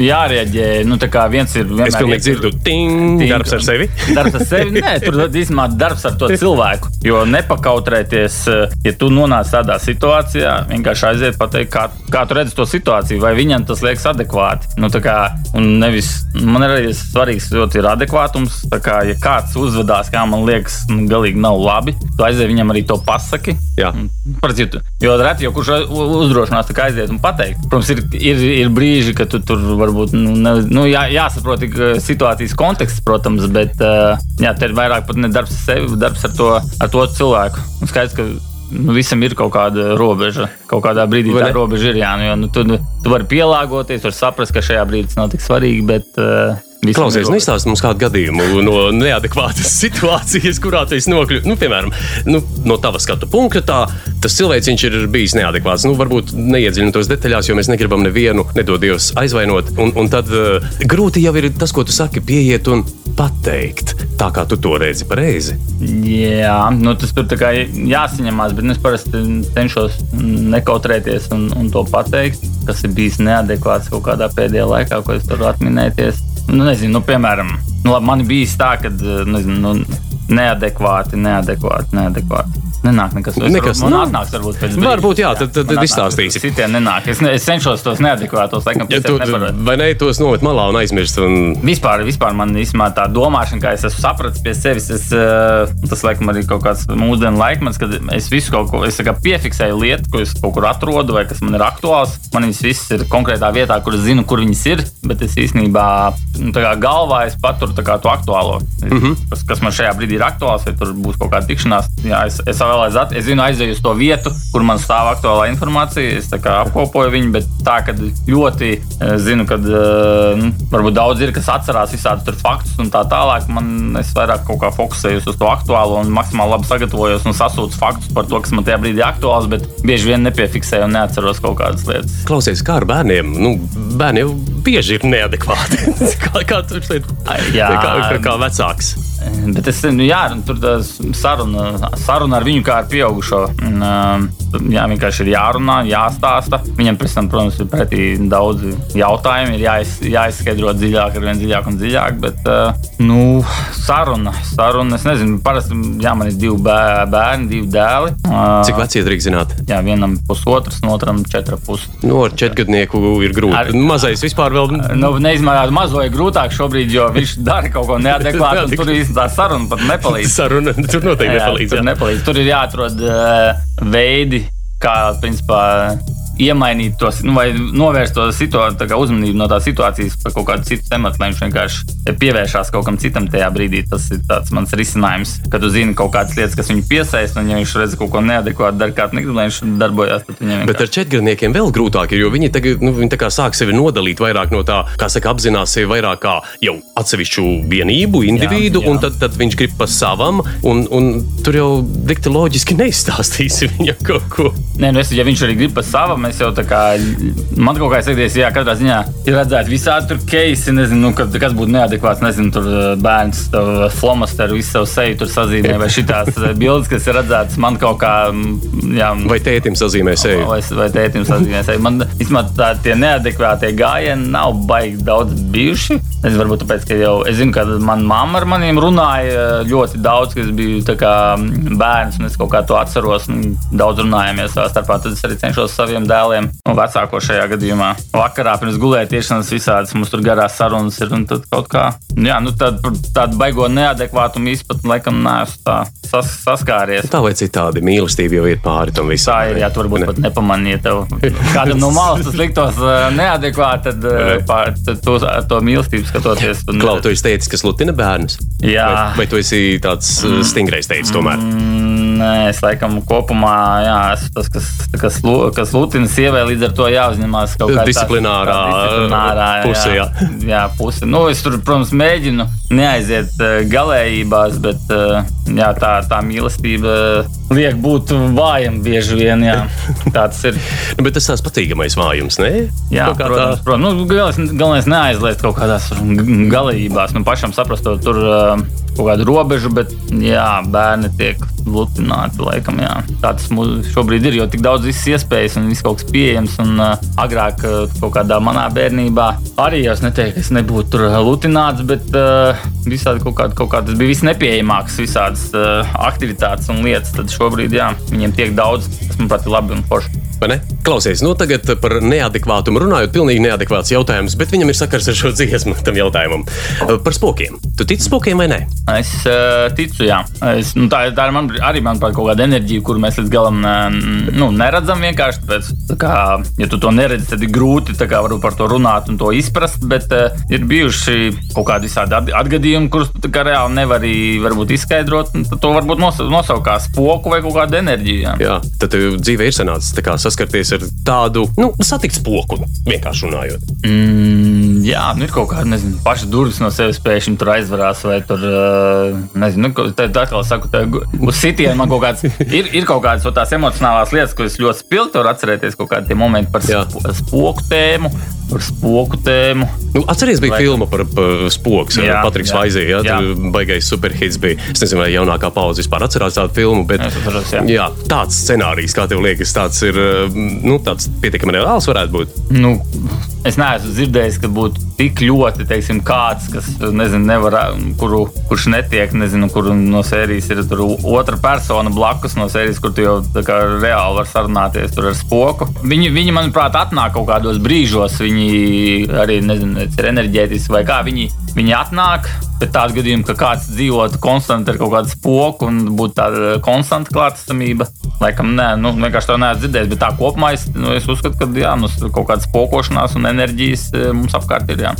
jārēģē. Nu, tā kā viens ir vienmēr Es pilnīgi dzirdu, ting, Ting. darbs ar sevi. Darbs ar sevi, nē, tur īstenībā darbs ar to cilvēku. Jo nepakautrēties, eh, ja tu nonāc tādā situācijā, vienkārši aiziet pateikt, kā, kā tu redzi to situāciju, vai viņam tas liekas adekvāti. Nu, tā kā, un nevis, man ir arī otrais svarīgs ļoti ir adekvātums. Tā kā, ja kāds uzvedās, kā man liekas, nu, galīgi nav labi, tu aizēji viņam arī to pasaki. Jā. Parasti, jo reti jau kurš uzdrošinās tā kā aiziet un pateikt. Protams, ir, ir, ir brīži, kad tu tur varbūt nu, ne, nu, jā, jāsaprot situācijas konteksts, protams, bet jā, te ir vairāk pat ne darbs ar sevi, darbs ar to, ar to cilvēku. Un skaidrs, ka nu, visam ir kaut kāda robeža. Kaut kādā brīdī Vai tā robeža ir. Jā, nu, jo, nu, tu, tu vari pielāgoties, vari saprast, ka šajā brīdī tas nav tik svarīgi. Bet, uh, visam Klausies, nestāsti mums kādu gadījumu no neadekvātas situācijas, kurā tu esi nokļuvis. Nu, piemēram, nu, no tava skatu punkta, tā, tas cilvēks ir bijis neadekvāts. Nu, varbūt neiedziļinoties detaļās, jo mēs negribam nevienu, nedod Dievs, aizvainot. Un, un tad uh, grūti jau ir tas, ko tu saki, pieiet un pateikt, tā kā tu to redzi pareizi. Jā, nu, tas tur tā kā jāsaņemās, bet es parasti cenšos nekautrēties un, un to pateikt, kas ir bijis neadekvāts kaut kādā pēdējā laikā, ko es tur atminēties. Nu, nezinu, nu, piemēram, nu, labi, man bija tā, ka nezinu, nu, neadekvāti, neadekvāti, neadekvāti. Nenāk nekas tāds. Nekas, man nu, atnāks, varbūt pēc brīža. varbūt, jā, tad- tad- tad izstāstīsi. Citiem nenāk. Es, ne, es cenšos tos neadekvātos, laikam, Ja tu, tam neparotu. vai ne, tos nomet malā un aizmirst. Un... Vispār, vispār man īstenībā tā domāšana, kā es esmu sapratis pie sevis, es, eh, tas laikam arī kaut kāds mūsdienu laikmets, kad es visu kaut ko es kā piefiksēju lietu, ko es kaut kur atrodu vai kas man ir aktuāls. Man viņas visas ir konkrētā vietā, kur es zinu, kur viņas ir, bet es īstenībā nu, galvā es paturu to aktuālo. Mm -hmm. kas, kas man šajā brīdī ir aktuāls, vai tur būs kaut kāda tikšanās. Jā, es, es vēl aizsācu, es zinu, aizēju uz to vietu, kur man stāv aktuālā informācija. Es apkopoju viņu, bet tā, ka ļoti eh, zinu, ka nu, varbūt daudz ir, kas atcerās visādus faktus un tā tālāk. Man es vairāk kaut kā fokusējos uz to aktuālo un maksimāli labi sagatavojos un sasūtu faktus par to, kas man tajā brīdī ir aktuāls, bet bieži vien nepiefiksēju un neatceros kaut kādas lietas. Klausies, kā ar bērniem? Nu, bērni jau bieži ir neadekvāti. kā, kā tu šeit kā, kā, kā vecāks? Bet es nu, jā, tur saruna, saruna ar viņu kā ar pieaugušo. Um, jā, vienkārši ir jārunā, jāstāsta. Viņam, pēc tam, protams, ir pretī daudzi jautājumi, ir jāiz, jāizskaidro dziļāk, ar vien dziļāk un dziļāk. Bet, uh, nu, saruna, saruna, es nezinu, parasti jā, man ir divi bē- bērni, divi dēli. Uh, Cik veci iedrīkst zināt? Jā, vienam pusotrs, un otram četra pusi. Nu, ar četrgadnieku ir grūti. Ar-. Mazais vispār vēl. Nu, neizmērāt mazo ir grūtāk šobrīd, jo viņš dara kaut ko neadekvātu. Tur īstenībā saruna pat nepalīdz. Saruna tur noteikti nepalīdz. Tur, jā. nepalīdz. tur ir jāatrod uh, veidi, kā principā, iemainīt tos, nu, vai novērst to situāciju, uzmanību no tās situācijas par kaut kādu citu tematu, lai viņš vienkārši pievēršās kaut kam citam tajā brīdī. Tas ir tāds mans risinājums, kad tu zini kaut kādas lietas, kas viņu piesaista, un ja viņš redz kaut ko neadekvātu, dara kādu negrib, lai viņš viņam Bet ar četrgadniekiem vēl grūtāk ir, jo viņi tagad nu, viņi sāk sevi nodalīt vairāk no tā, kā saka, apzinās sevi vairāk kā jau atsevišķu vienību, individu, jā. un tad, tad viņš grib pa savam, un, un tur jau dikti loģiski neizstāstīsi viņam kaut ko. Nē, nu es, ja viņš arī grib par savu, mēs jau tā kā. Man kaut kā izteikties, jā, katrā ziņā ir redzēts visādi tur keisi, nezinu, nu, kad, kas būtu neadekvāts. Nezinu, tur uh, bērns, flomasteru, visu savu seju tur sazīmē, vai šitās uh, bildes, kas ir redzētas man kaut kā. mm, Jā, Vai tētim sazīmē sevi? Vai, vai tētim sazīmēs. Man īstenībā tā tie neadekvātie gājieni nav baigi daudz bijuši. Es varbūt tāpēc, ka jau es zinu, ka manā mamma ar maniem runāja ļoti daudz, kad es biju kā bērns, un es kaut kā to atceros. un Daudz runājāmies savā starpā. Tad es arī cenšos saviem dēliem, un vecāko šajā gadījumā. Vakarā pirms gulētiešanas visādas mums tur garās sarunas ir. un tad kaut kā, nu jā, nu tad, tādu baigo neadekvātumu izpratni laikam neesmu tā sas, saskāries. Tā vai citādi mīlestība jau iet pāri tam visam. Tā ir, ja tu varbūt Ne. pat nepamanīji, ja tev kādam no malas tas liktos uh, neadekvāti, tad, Ne. pār, tad to, to mīlestību skatoties. un- Klau, tu esi teicis, kas lutina bērnus? Jā. Vai, vai tu esi tāds mm. stingrais teicis tomēr? Mm, Nē, es laikam kopumā jā, esmu tas, kas, kas, kas lutina sievai, līdz ar to jāuzņemās kaut kāda Disciplinārā, disciplinārā puse, jā. jā, puse. Nu, es tur, protams, mēģinu neaiziet uh, galējībās, bet uh, jā, tā, tā mīlestība liek būt vājam bieži vien. Jā. Tā tas ir. Nu, bet tas tās patīkamais vājums, ne? Jā, Kaut protams, tā- protams. Nu, galvenais, galvenais neaizliegt kaut kādās g- galībās, nu, pašam saprast, tur uh, kaut kādu robežu, bet jā, bērni tiek lutināti. Laikam, jā. Tā tas mu- šobrīd ir, jo tik daudz iespējas un viss kaut kas pieejams. Un, uh, agrāk, uh, kaut kādā manā bērnībā, arī es neteiktu, ka es nebūtu tur lutināts, bet uh, visādi kaut kādi, kaut kādas bija visnepieejamākas, visādas uh, aktivitātes un lietas. Tad šobrīd, jā, viņiem tiek daudz, tas, manuprāt, ir labi un forši. Vai ne? Klausies, nu tagad par neadekvātumu runājot, pilnīgi neadekvāts jautājums, bet viņam ir sakars ar šo dziesmu tam jautājumam. Par spokiem. Tu tici spokiem vai nē? Es uh, ticu, jā. Es, nu, tā, tā man, arī manuprāt, kaut kāda enerģija, kuru mēs līdz galam nu, neredzam. Vienkārši tāpēc, tā kā, ja tu to neredzi, tad ir grūti kā, par to runāt un to izprast. Bet uh, ir bijuši kaut kādi visādi atgadījumi, kurus kā, reāli nevari varbūt, izskaidrot. To varbūt nosaukt kā spoku vai kaut kādu enerģiju. Jā, jā tad dzīve ir sanācis saskarties ar tādu nu, satikt spoku, vienkārši runājot. Mm, jā, nu ir kaut kāda, nezinu, paša durvis no sevis pēkšņi tur aizvarās, vai tur, nezinu, nu, tā atkal saku, tā uz sitienu man kaut kāds, ir, ir kaut kādas tās emocionālās lietas, es ļoti spilgti varu atcerēties, kaut kādi momenti par jā. spoku tēmu par spoku tēmu. Nu, atcerieties, bija vai... filma par, par spoku. Patriks Vaizī, jā, jā. baigais superhits bija. Es nezinu, vai jaunākā paudze vispār atcerās tādu filmu, bet atceros, jā. Jā, tāds scenārijs, kā tev liekas, tāds ir nu, tāds pietiekami reāls varētu būt. Nu, Es neesmu dzirdējis, ka būtu tik ļoti teiksim, kāds, kas nezinu, nevar, kuru, kurš netiek, nezinu, kur no sērijas ir otra persona blakus no sērijas, kur tu jau kā, reāli vari sarunāties ar spoku. Viņi, viņi, manuprāt, atnāk kaut kādos brīžos, viņi arī nezinu, ir enerģētiski vai kā viņi, viņi atnāk. Bet tādu gadījumu, ka kāds dzīvotu konstanti ar kaut kādu spoku un būtu tāda konstanta klātesamība, laikam, nē, nu, vienkārši to neesmu dzirdējis. Bet tā kopumā es, nu, es uzskatu, ka jā, nu, kaut kāda spokošanās un enerģijas e, mums apkārt ir. Jā.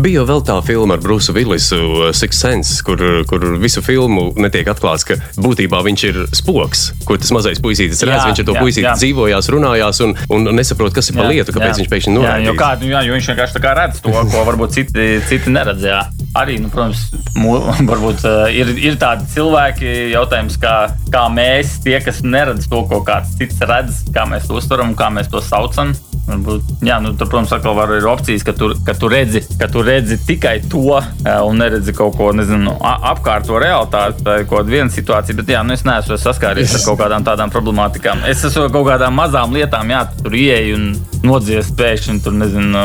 Bija vēl tā filma ar Brusu Willisu, uh, Six Sense, kur, kur visu filmu netiek atklāts, ka būtībā viņš ir spoks, kur tas mazais puisītis redz. Viņš ar to puisīti dzīvojās, runājās un, un nesaprot, kas ir pa lietu, kāpēc jā. viņš pēkšņi noraidīs. Jā, jo, kā, jā, jo viņš vienkārši redz to, ko varbūt citi, citi neredz. Arī, nu, protams, varbūt uh, ir, ir tādi cilvēki, jautājums, kā, kā mēs, tie, kas neredz to, ko kāds cits redz, kā mēs to uztveram kā mēs to saucam. Varbūt, jā, nu, tur, protams, atkal var, ir opcijas, ka tu, ka, tu redzi, ka tu redzi tikai to un neredzi kaut ko nezinu, apkārt to realitāti. Kaut kāda viena situācija, bet jā, nu, es neesmu saskāries ar kaut kādām tādām problemātikām. Es esmu kaut kādām mazām lietām, jā, tu tur ieeji un nodzies pēkšņi tur nezinu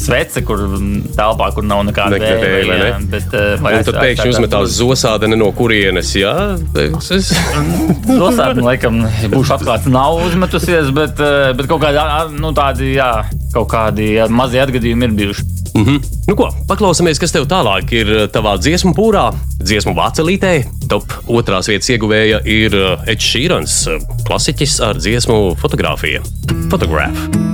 svece, kur telpā, kur nav nekāda vēja. Vai, ne? bet, uh, un tad pēkšņi uzmetās zosādene no kurienes. Jā, es... zosādene, laikam, būšu atklāts, nav uzmetusies, bet, uh, bet kaut kādi, nu, tādi, jā, kaut kādi jā, mazie atgadījumi ir bijuši. Mm -hmm. Nu ko, paklausāmies, kas tev tālāk ir tavā dziesmu pūrā, dziesmu vācelītē. Top otrās vietas ieguvēja ir Edžers Šīrans, klasiķis ar dziesmu fotografiju. Fotogrāfija.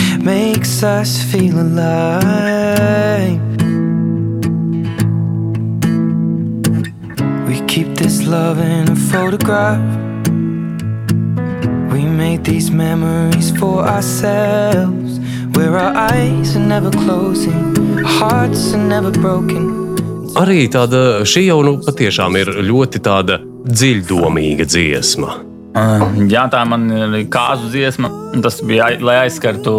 makes us feel alive. We keep this love in a photograph. We made these memories for ourselves, where our eyes are never closing, hearts are never broken. Arī tāda šī jau nu, patiešām ir ļoti tāda dziļdomīga dziesma. Jā, tā man ir kāzu dziesma. Tas bija, lai aizskartu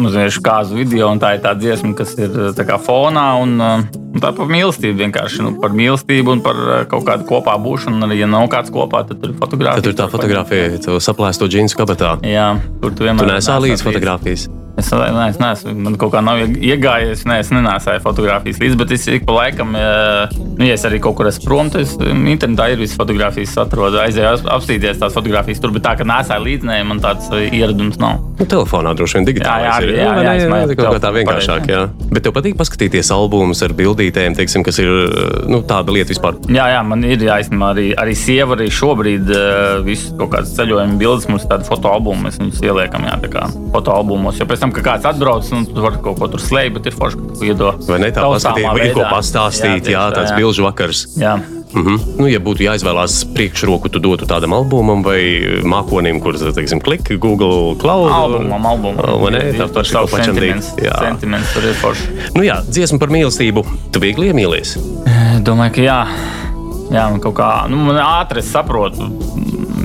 mazliet kāzu video, un tā ir tā dziesma, kas ir tā kā fonā. Un, un tā par mīlestību vienkārši. Nu, par mīlestību un par kaut kādu kopā būšanu. Arī, ja nav kāds kopā, tad tur ir fotografija. Tad tur tā fotografija, tu saplēsto džinsu kabatā. Jā, tur tu vienmēr. Tu nesā līdzi fotografijas. Es, ne, es neesmu, man kaut kā nav iegājies, ne, es nenāsāju fotografijas līdzi, bet es ik pa laikam, nu, ja es arī kaut kur esmu prom, tad internetā ir visas fotografijas, atrodu, aizēju apstīties tās fotografijas tur, bet tā, ka nesāju līdzi, ne, man tāds ieradums nav. Nu, telefonā droši vien digitāli. Jā, jā, jā, jā, jā, jā, kaut kā tā vienkāršāk, jā. Bet tev patīk paskatīties albumus ar bildītēm, teiksim, kas ir nu, tāda lieta vispār. Jā, jā, man ir jāizsmā arī, arī sieva arī šobrīd visu kaut kādas ceļojuma bildes, mums tāda fotoalbuma, mēs viņus ieliekam, jā, tā kā fotoalbumos, jo pēc tam tam, ka kāds atbrauc un tu vari kaut ko tur slēpt, bet ir forši, ka tu iedod. Vai ne tā paskatīt, ir ko pastāstīt, jā, jā tāds jā. bilžu vakars. Jā. Mm -hmm. nu, ja būtu jāizvēlās priekšroku, tu dotu tādam albumam vai mākonim, kurš, teiksim, klik Google Cloud. Albumam, albumam. Vai ne? Tā ir pašam sentiments. Jā. Sentiments tur ir forši. Nu jā, dziesma par mīlestību. Tu viegli iemīlies? Domāju, ka jā. jā, man kaut kā, nu, man ātri saprotu.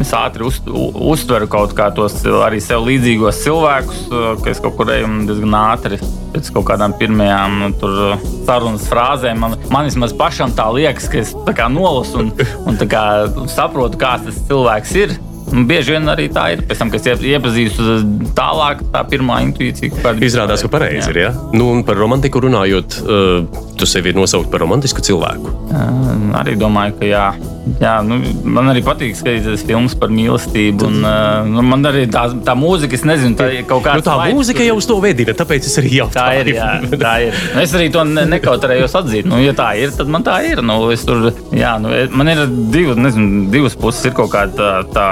Es ātri uz, uztveru kaut kā tos arī sev līdzīgos cilvēkus, ka es kaut kur eju diezgan ātri pēc kaut kādām pirmajām nu, tur, sarunas frāzēm. Man, man vismaz pašam tā liekas, ka es tā nolasu un, un kā saprotu, kāds tas cilvēks ir. Un bieži vien arī tā ir. Pēc tam, kad es iepazīstu tālāk, tā pirmā intuīcija kāda Izrādās, ka pareizi ir. Ja? Nu, un par romantiku runājot, uh, tu sevi ir nosaukt par romantisku cilvēku. Uh, arī domāju, ka jā. Jā, nu, man arī patīk skatīties filmas par mīlestību. Un, uh, nu, man arī tā, tā mūzika, es nezinu, tā ir kaut kāda. Nu, tā vairs, mūzika jau uz to vedina, tāpēc es arī jautāju. Tā ir. Jā, tā ir. Nu, es arī to ne, nekautrējos atzīt. Nu, ja tā ir, tad man tā ir. Nu, tur, jā, nu, man ir divi, nezinu, divas puses. Ir kaut kāda tā, tā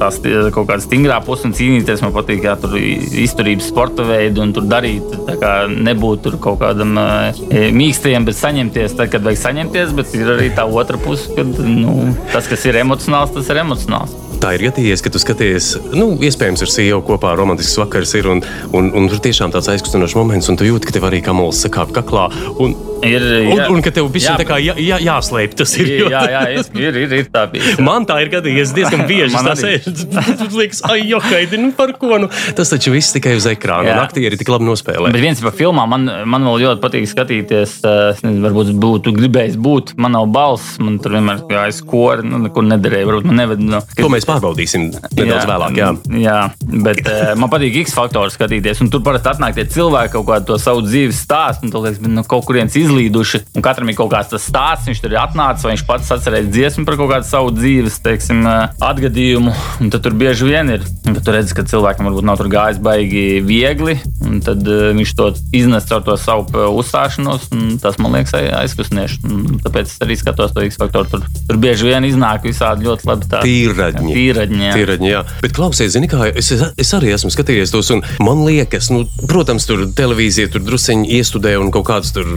tā kaut kāda stingrā puse un cīnīties. Man patīk, kā tur izturības sporta veidi un tur darīt, nebūt tur kaut kādam e, mīkstajam, bet saņemties tad, kad vajag saņemties. Bet ir arī tā otra puse, kad nu, tas, kas ir emocionāls, tas ir emocionāls tā ir gadījies, ka tu skaties, nu, iespējams, ar sievu kopā romantisks vakars ir, un, un, un tur tiešām tāds aizkustinošs moments, un tu jūti, ka tev arī kamols sakāp kaklā. Un, Ir, jā, un, un ka tev bija jā, jā, jāslēp. Tas ir. Jā, jā, ir, ir, ir tā bijis. Man tā ir gadījies diezgan bieži. tas ir liekas, ai, jokaidi, nu par ko. Nu, tas taču viss tikai uz ekrāna. Jā. Un aktieri tik labi nospēlē. Bet viens par filmām man, man vēl ļoti patīk skatīties. Es nezinu, varbūt būtu gribējis būt. Man nav balss, man tur vienmēr gājas kori, nu, nekur nederēja. Varbūt man neved. Nu, to mēs pārbaudīsim nedaudz jā, vēlāk. Jā, jā bet man patīk X faktors skatīties. Un tur parasti atnāk tie cilvēki kaut kādu to savu dzīves stāstu. Un, liekas, nu, kaut kurienes izlaiž izlīduši. Un katram ir kaut kāds tas stāsts, viņš tur ir atnācis, vai viņš pats atcerēs dziesmu par kaut kādu savu dzīves teiksim, atgadījumu. Un tad tur bieži vien ir. Tad tu redzi, ka cilvēkam varbūt nav gājis baigi viegli, un tad viņš to iznes caur to savu uzstāšanos. Tas man liekas aizkustinoši. Tāpēc es arī skatos to X faktoru. Tur, tur bieži vien iznāk visādi ļoti labi tādi tīraņi. Tīraņi, jā. tīraņi jā. Bet klausies, zini, kā es, es arī esmu skatījies tos, un man liekas, nu, protams, tur televīzija tur drusciņi iestudē un kaut kāds tur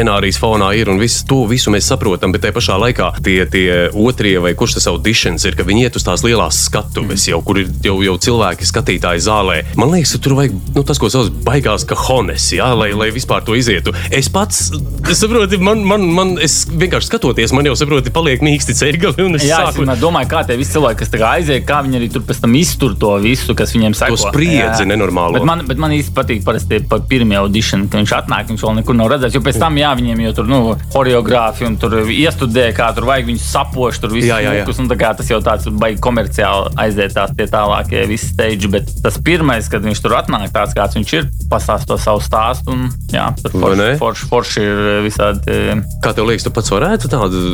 scenārijs fonā ir, un visu to visu mēs saprotam, bet tajā pašā laikā tie, tie otrie vai kurš tas auditions ir, ka viņi iet uz tās lielās skatuves, jau, kur ir jau, jau cilvēki skatītāji zālē. Man liekas, tur vajag nu, tas, ko sauc baigās kahones, jā, lai, lai vispār to izietu. Es pats, es saprotu, man, man, man es vienkārši skatoties, man jau saproti, paliek mīksti ceļgali. Jā, sāku... es domāju, kā tie visi cilvēki, kas aiziet, kā viņi arī tur pēc tam iztur to visu, kas viņiem saka. To spriedzi nenormāli. Bet man, bet man īsti patīk parasti par pirmie audition, ka viņš atnāk, viņš vēl nekur nav redzēts, jo pēc tam jā, viņiem jau tur nu, choreogrāfi un tur iestudē, kā tur vajag viņus sapošt, tur viss mūkus. Tas jau tāds baigi komerciāli aiziet tās tie tālākie visi stage, bet tas pirmais, kad viņš tur atnāk, tāds kāds viņš ir, pastāst to savu stāstu. Un, jā, tur forši, forši, forši ir visādi. Kā tev liekas, tu pats varētu tādu?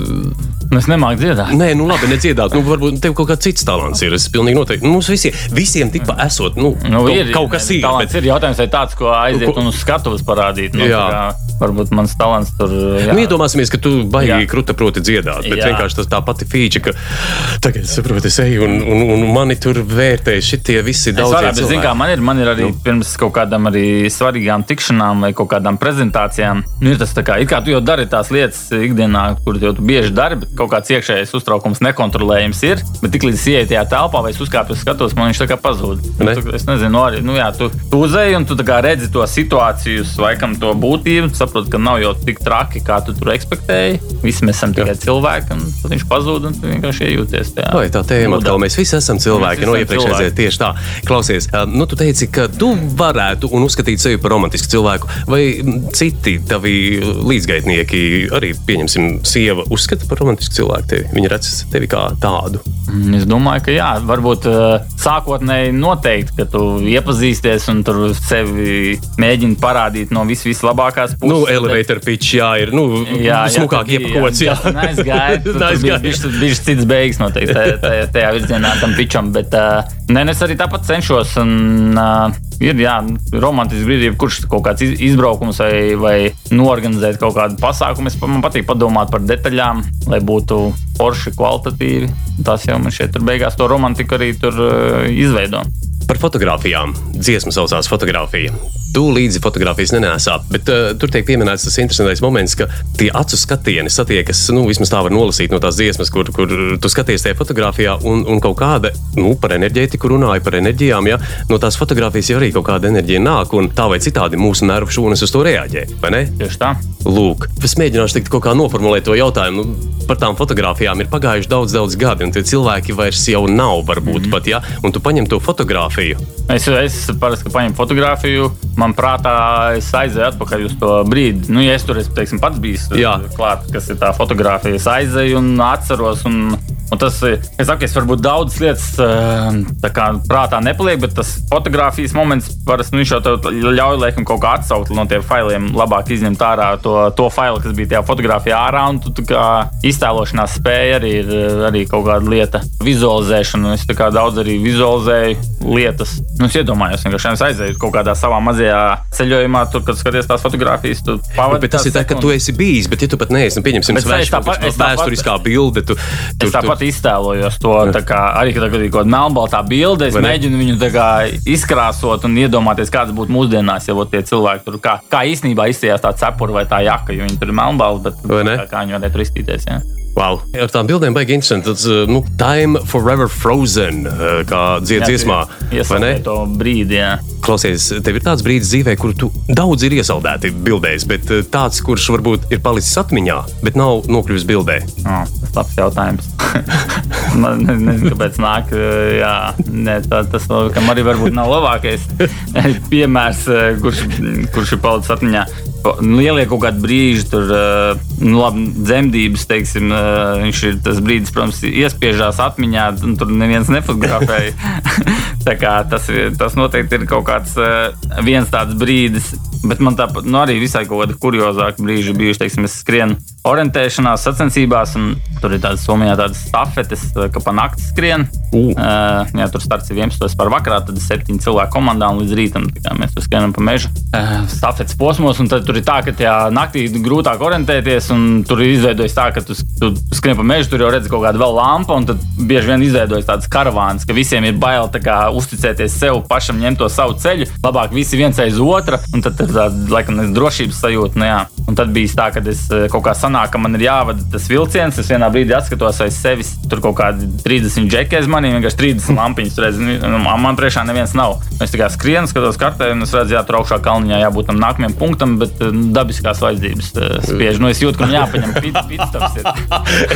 Nu, es nemāku dziedāt. Nē, nu labi, nedziedāt. Nu, varbūt tev kaut kāds cits talants ir. Es pilnīgi noteikti. Nu, mums visiem, visiem tikpat esot. Nu, nu, ir, kaut kas ir. Talants bet... ir jautājums, vai tāds, ko aiziet ko... un uz skatuves parādīt. Nu, jā. Kā, varbūt mans talants tur. Jā. Nu, iedomāsimies, ka tu baigi kruta proti dziedāt, bet jā. vienkārši tas tā pati feature, ka tagad es saprotu, es eju un, un, un mani tur vērtē šitie visi daudz. Bet, zin, kā, man, ir, man ir arī nu. pirms kaut kādām arī svarīgām tikšanām vai kaut kādām prezentācijām. Nu, ir tas tā kā, kā tu jau dari tās lietas ikdienā, kur jau tu bieži dari, bet kaut kāds iekšējais uztraukums nekontrolējams ir. Bet tiklīdz es ieeju tajā telpā vai uzkāpu uz skatuves, man viņš tā kā pazūd. Ne? Tu, es nezinu, arī nu, jā, tu, tu uzēji un tu redzi to situāciju, laikam to būtību saproti, ka nav jau tik traki, kā tu tur ekspektēji. Visi mēs esam tikai Jā. cilvēki, un tad viņš pazūd, un tu vienkārši iejūties tajā. Vai tā tēma atkal, mēs visi esam cilvēki, no iepriekšējā tieši tā. Klausies, nu tu teici, ka tu varētu un uzskatīt sevi par romantisku cilvēku, vai citi tavi līdzgaitnieki arī, pieņemsim, sieva uzskata par romantisku cilvēku tevi? Viņa redz tevi kā tādu. Mm, es domāju, ka jā, varbūt sākotnēji noteikti, ka tu iepazīsties un tur sevi mēģini parādīt no vis vislabākās puses. Nu, elevator pitch, jā, ir nu, jā, smukāk iepakots. Jā, jā. aizgāja. Tur bija cits beigas noteikti tajā, tajā, tajā virzienā tam pitcham, bet uh, nē, es arī tāpat cenšos. Un, uh, ir jā, romantisks brīdis, kurš kaut kāds izbraukums vai, vai norganizēt kaut kādu pasākumu. Es, man patīk padomāt par detaļām, lai būtu forši, kvalitatīvi. Tas jau man šeit beigās to romantiku arī tur uh, izveido. Par fotografijām. Dziesma saucās fotografija. Tu līdzi fotografijas nenēsā. Bet uh, tur tiek pieminēts tas interesantais moments, ka tie acu skatieni satiekas, nu, vismaz tā var nolasīt no tās dziesmas, kur, kur tu skaties tajā fotografijā, un, un kaut kāda, nu, par enerģētiku runāja, par enerģijām, ja no tās fotografijas jau arī kaut kāda enerģija nāk, un tā vai citādi mūsu nervu šūnas uz to reaģē, vai ne? Tieši tā. Lūk, es mēģināšu tikt kaut kā noformulēt to jautājumu. Nu, par tām fotografijām ir pagājuši daudz, daudz gadi, un tie cilvēki vairs jau nav, varbūt mm -hmm. pat, ja, un tu paņem to fotografiju. Es, es parasti paņemu fotografiju, man prātā es aizēju atpakaļ uz to brīdi. Nu, ja es tur esmu teiksim, pats bijis klāt, kas ir tā fotografija, es aizēju un atceros. Un Un tas, es saku, es varbūt daudzas lietas eh, kā, prātā nepaliek, bet tas fotografijas moments parasti nu, jau ļauj laikam kaut kā atsaukt no tiem failiem, labāk izņemt ārā to, to failu, kas bija tajā fotografijā ārā. Un tu, kā, iztēlošanās spēja arī ir arī kaut kāda lieta, vizualizēšana. Es daudz arī vizualizēju lietas. Nu, es iedomājos, ka es aizēju kaut kādā savā mazajā ceļojumā, tur, kad skaties tās fotografijas. Bet tas ir tā, ka tu esi bijis, bet ja tu pat neesi, nu, pieņemsim, vēsturiskā bilde. Tu, tu, tu, pat iztēlojos to kā, arī, kad ir kaut kāda melnbaltā bilde. Es mēģinu viņu kā, izkrāsot un iedomāties, kāds būtu mūsdienās, ja tie cilvēki tur kā, kā īstenībā izsījās tā cepura vai tā jaka, jo viņi tur ir melnbalti, bet kā, kā viņi varētu iztīties. Ja? Wow. Ar tām bildēm baigi interesanti. Tas, uh, nu, time forever frozen, uh, kā dzied dziesmā. Vai ne? To brīdi, jā. Klausies, tev ir tāds brīdis dzīvē, kur tu daudz ir iesaldēti bildēs, bet uh, tāds, kurš varbūt ir palicis atmiņā, bet nav nokļuvis bildē. Oh, tas labs jautājums. Man nezinu, kāpēc nāk. Jā, ne, tā, tas arī varbūt nav labākais piemērs, kurš, kurš ir palicis atmiņā. Nu, lielie kaut kādi brīži, tur nu, labi, dzemdības, teiksim, viņš ir tas brīdis, protams, iespiežās atmiņā, un tur neviens nefotografēja. tas, tas noteikti ir kaut kāds viens tāds brīdis. Bet man tāpat nu, arī visai kaut kāda kuriozāka brīža bijuši. Teiksim, es skrienu orientēšanās sacensībās, un tur ir tādas Somijā tādas stafetes, ka pa nakti skrien. Uh. Uh, jā, tur starts ir 11. par vakarā, tad ir septiņi cilvēki komandā un līdz rītam mēs tur skrienam pa mežu uh, stafetes posmos. Tad tur ir tā, ka tajā naktī grūtāk orientēties, un tur ir izveidojis tā, ka tu, tu skrien pa mežu, tur jau redz kaut kādu vēl lampu, un tad bieži vien izveidojas tāds karavāns, ka visiem ir bail kā, uzticēties sev pašam, ņemt to savu ceļu. Labāk visi viens aiz otra, un tad ir tāda laikam, drošības sajūta. Nu, un tad bija tā, ka es eh, kaut kā sanāk, ka man ir jāvada tas vilciens. Es vienā brīdī atskatos aiz sevis, tur kaut kādi 30 džeki aiz maniem, vienkārši 30 lampiņas. Redz, nu, man priekšā neviens nav. Es tikai skrienu, skatos kartē, un es redzu, jā, tur augšā kalniņā jābūt tam nākamajam punktam, bet eh, dabiskās vajadzības eh, spiež. Nu, es jūtu, ka man jāpaņem pitstops.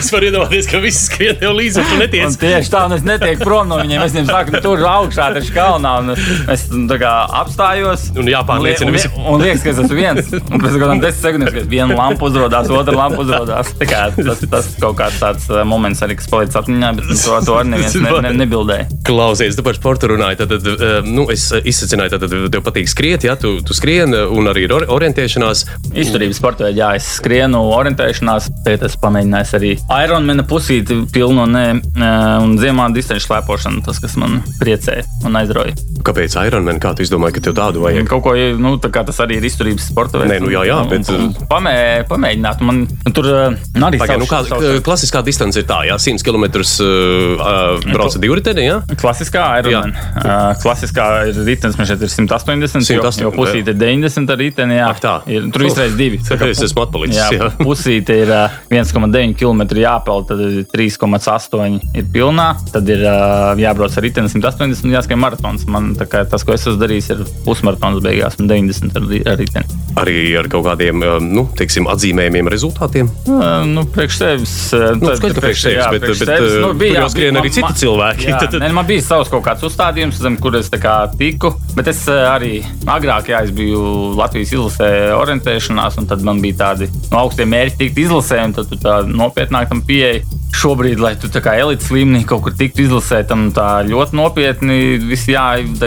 es varu iedomāties, ka viss skrien tev līdzi, un tu netiec. Un tieši tā, un es netieku prom no viņiem. Es viņiem saku, nu, tur augšā, taču kalnā. Un es kā, apstājos. Un jāpārliecina visi. Un, un liekas, ka es esmu viens. Un pēc kādām desmit sekundēm, kad viena lampa uzrādās, otra lampa uzrādās. Kā, tas, tas kaut kāds tāds uh, moments arī, kas palicis atmiņā, bet to, to arī neviens ne, ne, nebildēja. Klausies, tu par sportu runāji. Tad, uh, nu, es izsacināju, tad tev patīk skriet, ja tu, tu skrien un arī ir orientēšanās. Izturības sportā, jā, es skrienu orientēšanās, bet es pamēģināju arī Ironmana pusīti pilnu ne, uh, un ziemā distanču slēpošanu, tas, kas man priecēja un aizrauja. Kāpēc Ironman? Kā tu izdomāji, ka tev tādu vajag? Kaut ko, nu, tā kā tas arī ir izturības sporta veids. Nē, nu jā, jā, bet. Pamē, pamēģināt, man nu, tur nu, arī Pagai, nu, kā, savs... klasiskā distance ir tā, jā, 100 km uh, brauca divriteni, jā? Klasiskā Ironman. Uh, klasiskā ir ritenis, man šeit ir 180, 180 jo, jo pusīte ir 90 ar riteni, jā. Ak, tā. Ir, tur izreiz divi. Tā kā es esmu atpalicis, jā. jā. pusīte ir uh, 1,9 km jāpeld, tad 3,8 ir pilnā, tad ir uh, jābrauc ar riteni 180 un jāskrien maratons. Man kā, tas, ko es esmu darījis, ir pusmaratons beigās un 90 ar, ar riteni. Arī ar kaut kādiem nu, teiksim, atzīmējumiem rezultātiem? Uh, nu, priekš sevis. Nu, skaidrs, ka priekš sevis, bet, bet, bet nu, bija, jā, skrien arī citi cilvēki. Jā, tad, ne, man bija savs kaut kāds uzstādījums, zem kur es tiku, bet es arī agrāk, jā, es biju Latvijas izlasē orientēšanās, un tad man bija tādi nu, augstie mērķi tikt izlasē, un tad tā nopietnāk tam pieeji šobrīd, lai tu tā kā elites līmenī kaut kur tiktu izlasētam, tā ļoti nopietni viss, jā,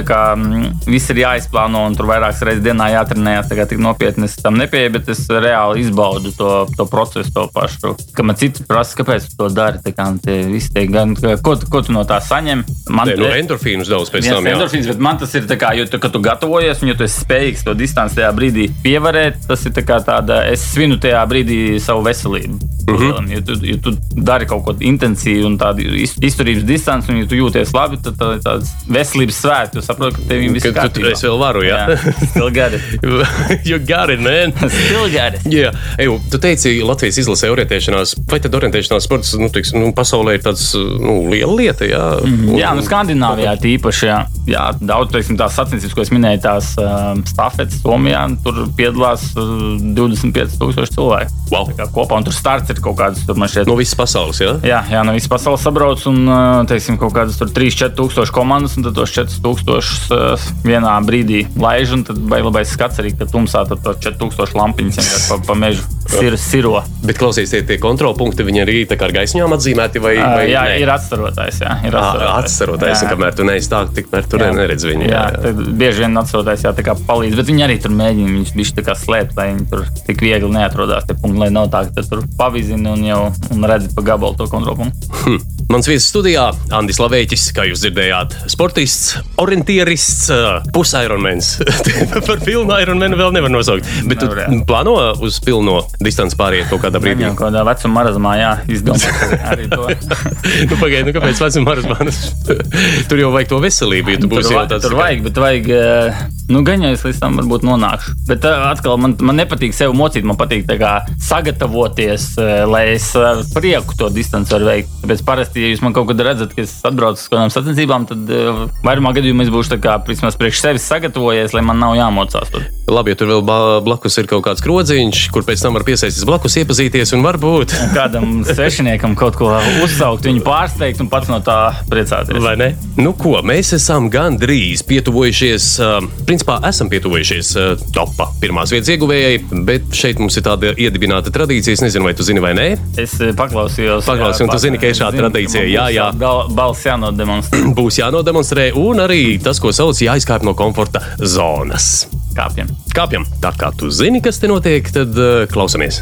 kā, mm, viss ir jāizplāno un tur vairākas reizes dienā jātrenējas. Tā kā tik nopietni es tam nepieeju, bet es reāli izbaudu to, to procesu, to pašu. Kad man citi prasa, kāpēc tu to dari, tā kā tie visi tie gan, ko, ko tu no tā saņem. Man ir no endorfīnus daudz pēc tam. Endorfīns, bet man tas ir tā kā, jo tu, tu gatavojies un ja tu esi spējīgs to distanci tajā brīdī pievarēt, tas ir tā kā tāda, es svinu tajā brīdī savu veselību. Mm -hmm. ja, tu, ja tu dari kaut ko intensīvu un tādu iz- izturības distanci, un ja tu jūties labi, tad tā tāds veselības svētki. Tu saproti, ka tev viss ir tu- es vēl varu, jā. Still got it. you got it, man! Still got it. Jā, Eju, tu teici, Latvijas izlasē orientēšanās, vai tad orientēšanās sports nu, tiks, nu, pasaulē ir tāds nu, liela lieta? Jā, Mm -hmm. Jā, nu Skandināvijā tīpaši. Jā, jā daudz teiksim, tās sacensības, ko es minēju, tās um, stafetes Somijā, tur piedalās uh, 25,000 cilvēku. Wow. Kopā, un tur starts ir kaut kāds, tur man šķiet, no visas pasaules. Jā? Jā, jā, no visas pasaules sabrauc un teiksim, kaut kādas 3-4 tūkstoši komandas, un tad tos 4 tūkstošus vienā brīdī laiž. un Tad vai labais skats arī, ka tumsā tos 4 tūkstoši lampiņas vienkārši pa, pa mežu sir, siro. Bet klausies, tie, tie kontrolpunkti, viņi arī tā kā ar gaisņām atzīmēti vai, vai jā, nē? ir atstarotājs. Jā, ir Atcerieties, Jā. ka kamēr tu tā, tikmēr tu Jā. neredzi viņu. Jā, Jā, jā. bieži vien atceroties, jā, tā kā palīdz. Bet viņi arī tur mēģina, viņš viņš tā kā slēpt, lai viņi tur tik viegli neatrodās. Tie punkti, lai nav tā, ka tu tur pavizini un jau un redzi pa gabalu autokontroll Mans viesis studijā - Andris Lavēķis, kā jūs dzirdējāt, sportists, orientierists, pusaironmens. Par pilnu ironmenu vēl nevar nosaukt. Bet tu Nevar, jā. plāno uz pilno distanci pāriet kaut kādā brīdī. Kaut kādā vecuma marazmā, jā, izdomāt arī to. nu, Pagaidiet, nu, kāpēc vecuma maratons? Tur jau vajag to veselību, ja tu būsi jau tāds tur vajag, bet vajag, eh, nu, gan jau es līdz tam varbūt nonākšu. Bet uh, atkal man, man nepatīk sevi mocīt, man patīk kā sagatavoties, uh, lai es ar prieku to distanci varu veikt. Tāpēc parasti, ja jūs man kaut kad redzat, ka es atbraucu uz kādām sacensībām, tad uh, vairumā gadījumā es būšu kā vismaz priekš sevis sagatavojies, lai man nav jāmocās. Tur. Labi, ja tur vēl blakus ir kaut kāds krodziņš, kur pēc tam var piesaistīties blakus, iepazīties un varbūt. Kādam svešiniekam kaut ko uzsaukt, viņu pārsteigt un pats no tā priecāties. Vai ne? Nu, ko, mēs esam gandrīz pietuvojušies, uh, principā esam pietuvojušies uh, topā pirmās vietas ieguvējai, bet šeit mums ir tāda iedibināta tradīcija. Es nezinu, vai tu zini vai nē. Es eh, paklausījos. Paklausījos, un tu zini, ka ir šāda tradīcija. Man Jā, jā. Balss jānodemonstrē Būs jānodemonstrē, un arī tas, ko sauc, jāizkāp no komforta zonas. kāpjiem. Kāpjam, tā kā tu zini, kas te notiek, tad uh, klausamies.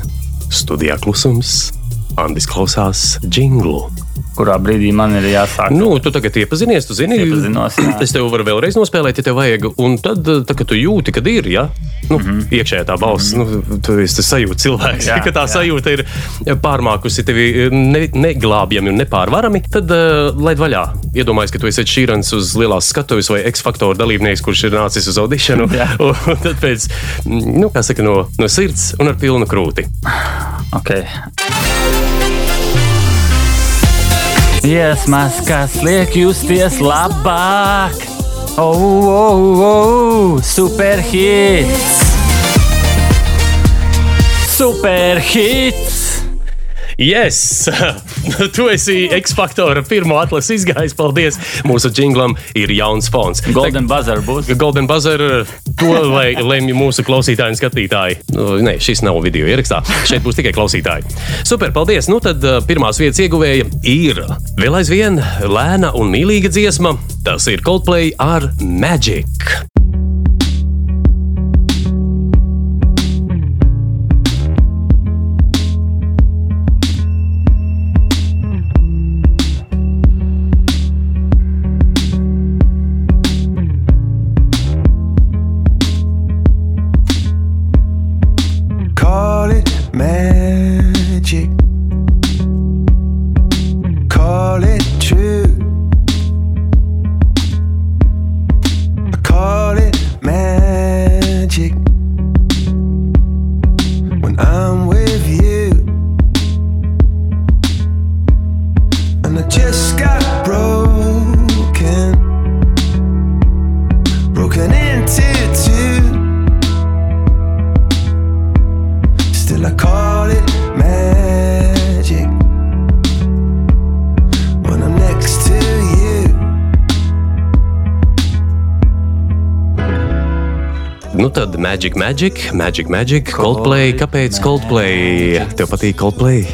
Studijā klusums, Andris klausās jinglu. Kurā brīdī man ir jāsāk. Nu, tu tagad iepazinies, tu zini, Iepazinos, jā. es tev varu vēlreiz nospēlēt, ja tev vajag. Un tad, tā, kad tu jūti, kad ir, ja? nu, mm -hmm. iekšējā tā balss, mm -hmm. nu, tu esi sajūta cilvēks, Jā, ka tā jā. sajūta ir pārmākusi tevi ne, neglābjami un nepārvarami. Tad, uh, laid vaļā, iedomājies, ka tu esi šīrans uz lielās skatuves vai X-faktora dalībnieks, kurš ir nācis uz audīšanu. Un tad pēc, nu, kā saka, no, no sirds un ar pilnu krūti. Okay. Iesmas, kas liek justies labāk. Oh, oh, oh, superhits! Superhits! Yes! tu esi X-faktora pirmo atlases izgājis. Paldies! Mūsu jinglam ir jauns fons. Golden Buzzer būs. Golden Buzzer, to lai lemj mūsu klausītāji un skatītāji. Nu, Nē, šis nav video ierakstā. Šeit būs tikai klausītāji. Super, paldies! Nu tad pirmās vietas ieguvēja ir vēl aizvien lēna un mīlīga dziesma. Tas ir Coldplay ar Magic. Magic, Magic, Magic, Coldplay. Kāpēc Coldplay? Tev patīk Coldplay?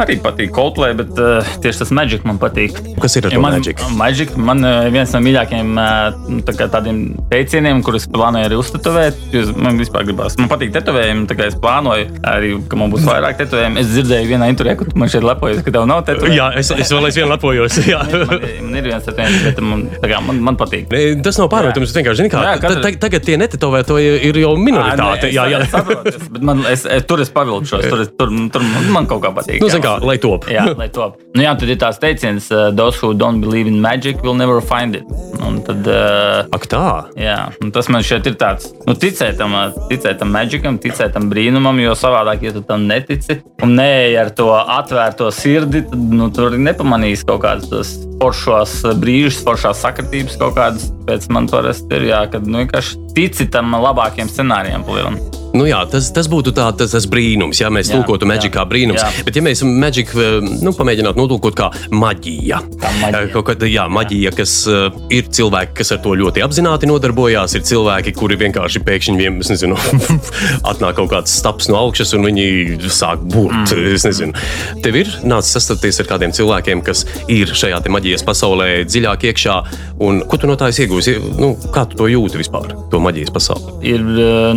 Arī patīk Coldplay, bet uh, tieši tas Magic man patīk. Kas ir ar Ja man, Magic? Magic man uh, viens no mīļākajiem nu, tā kā tādiem teicieniem, kurus plānoju arī uztetovēt. Man vispār gribās. Man patīk tetovējumi, tā kā es plānoju arī, ka man būs vairāk tetovējumu. Es dzirdēju vienā intervijā, ka tu man šeit lepojies, ka tev nav tetovējumi. Jā, es, es vēl aizvien lepojos. Jā. Man, man ir viens viens, bet man, kā, man, man patīk. Tas nav pārmetums. Es vienkārši zinu, kā Jā, ta- katra- ta- tagad tie netetovētoji ir jau minoritāte. Jā, jā. Es, saprotu, es, man, es, es, tur es pavilkšos, tur, tur, tur man, kaut kā patīk. Nu, jā. zini kā, lai top. Jā, lai top. Nu, jā, tad ir tās teiciens, uh, those who don't believe in magic will never find it. Un tad, uh, Ak, tā. jā, tas man šeit ir tāds, nu, ticēt tam, uh, ticēt tam magicam, ticēt tam brīnumam, jo savādāk, ja tu tam netici un neej ar to atvērto sirdi, tad nu, tur nepamanīs kaut kādas tos foršos brīžus, foršās sakritības kaut kādas. Pēc man parasti ir, jā, kad nu, vienkārši tici tam labākiem scenārijiem. palielam. Nu, jā, tas, tas būtu tā, tas, tas brīnums, ja mēs Jā, tulkotu maģiku kā jā, brīnums. jā. Bet, ja mēs maģiku nu, pamēģinātu notulkot kā maģija, Kā maģija. Eh, kaut kāda jā, maģija, kas uh, ir cilvēki, kas ar to ļoti apzināti nodarbojās, ir cilvēki, kuri vienkārši pēkšņi es nezinu, atnāk kaut kāds staps no augšas un viņi sāk būt. Mm. Tev ir nācis sastapties ar kādiem cilvēkiem, kas ir šajā te maģijas pasaulē dziļāk iekšā, un ko tu no tā esi iegūsi? Nu, kā tu to jūti vispār, to maģijas pasauli? ir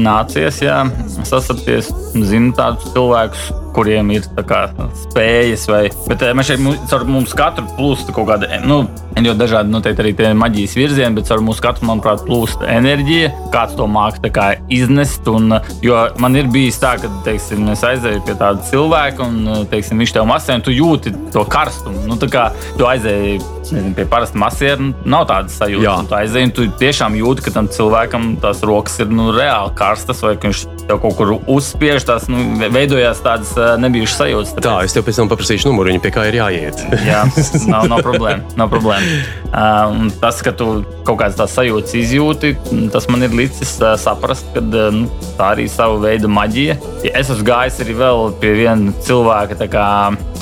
nācies jā, sastapties, zinu tādus cilvēkus, kuriem ir kā, spējas. Vai, bet eh, mēs šeit caur mums katru plūst kaut kāda, eh, nu, ļoti dažādi noteikti arī tie maģijas virzieni, bet caur mūsu katru, manuprāt, plūst enerģija. Kāds to māca iznest. Un, jo man ir bijis tā, ka teiksim, es aizēju pie tāda cilvēka, un teiksim, viņš tev masē, un tu jūti to karstumu. Nu, tā kā tu aizēji nezinu, pie parasta masiera, nu, nav tādas sajūtas. Tu aizēji, un tu tiešām jūti, ka tam cilvēkam tās rokas ir nu, reāli karstas, vai ka viņš tev kaut kur uzspiež. Tās nu, ve- veidojās tādas uh, nebijušas sajūtas. Tā, es tev pēc tam paprasīšu numuru, pie kā ir jāiet. Jā, nav, nav problēma. Nav problēma. Uh, tas, ka tu kaut kādas tādas sajūtas izjūti, tas man ir licis uh, saprast, ka uh, nu, tā arī ir sava veida maģija. Ja es esmu gājis arī vēl pie viena cilvēka, tā kā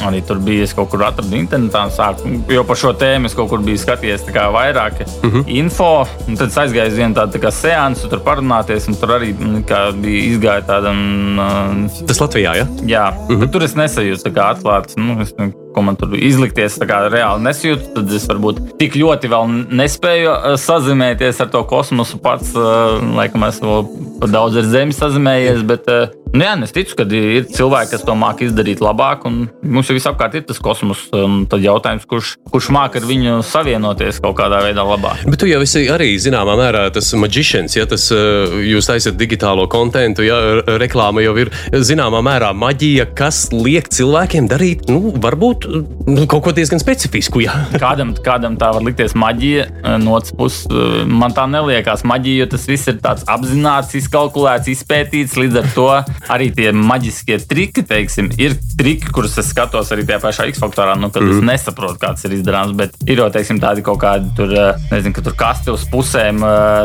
arī tur bija, es kaut kur atradu internetā, sāku, jo par šo tēmu es kaut kur biju skatījies kā vairāk mm -hmm. info. un Tad es aizgāju uz vienu tādu tā seansu, tur parunāties, un tur arī mm, kā bija izgāja tāda. Uh, Tas Latvijā, ja? Jā, mm -hmm. tur es nesajūtu atklāts. Nu, es, ko man tur izlikties, reāli nesajūtu. Tad es varbūt tik ļoti vēl nespēju uh, sazināties ar to kosmosu pats. Uh, laikam esmu daudz ar Zemi sazinājies. Bet, uh, nu, jā, es ticu, ka ir cilvēki, kas to māca izdarīt labāk. un Mums jau visapkārt ir tas kosmos. Um, tad jautājums, kurš, kurš māca ar viņu savienoties kaut kādā veidā labāk. Bet tu jau esi arī zināmā mērā tas maģisks, ja tas jūs taisat digitālo kontekstu, ja reklāma jau ir zināmā mērā maģija, kas liek cilvēkiem darīt, nu, varbūt nu, kaut ko diezgan specifisku. Ja? Kādam, kādam tā var likties maģija, eh, no otras puses, eh, man tā neliekas maģija, jo tas viss ir tāds apzināts, izkalkulēts, izpētīts. Līdz ar to arī tie maģiskie triki, teiksim, ir triki, kurus es skatos arī tajā pašā X-faktorā, nu, kad mm. es nesaprotu, kāds ir izdarāms. Bet ir jau teiksim, tādi kaut kādi, tur, eh, nezinu, ka tur kasti uz pusēm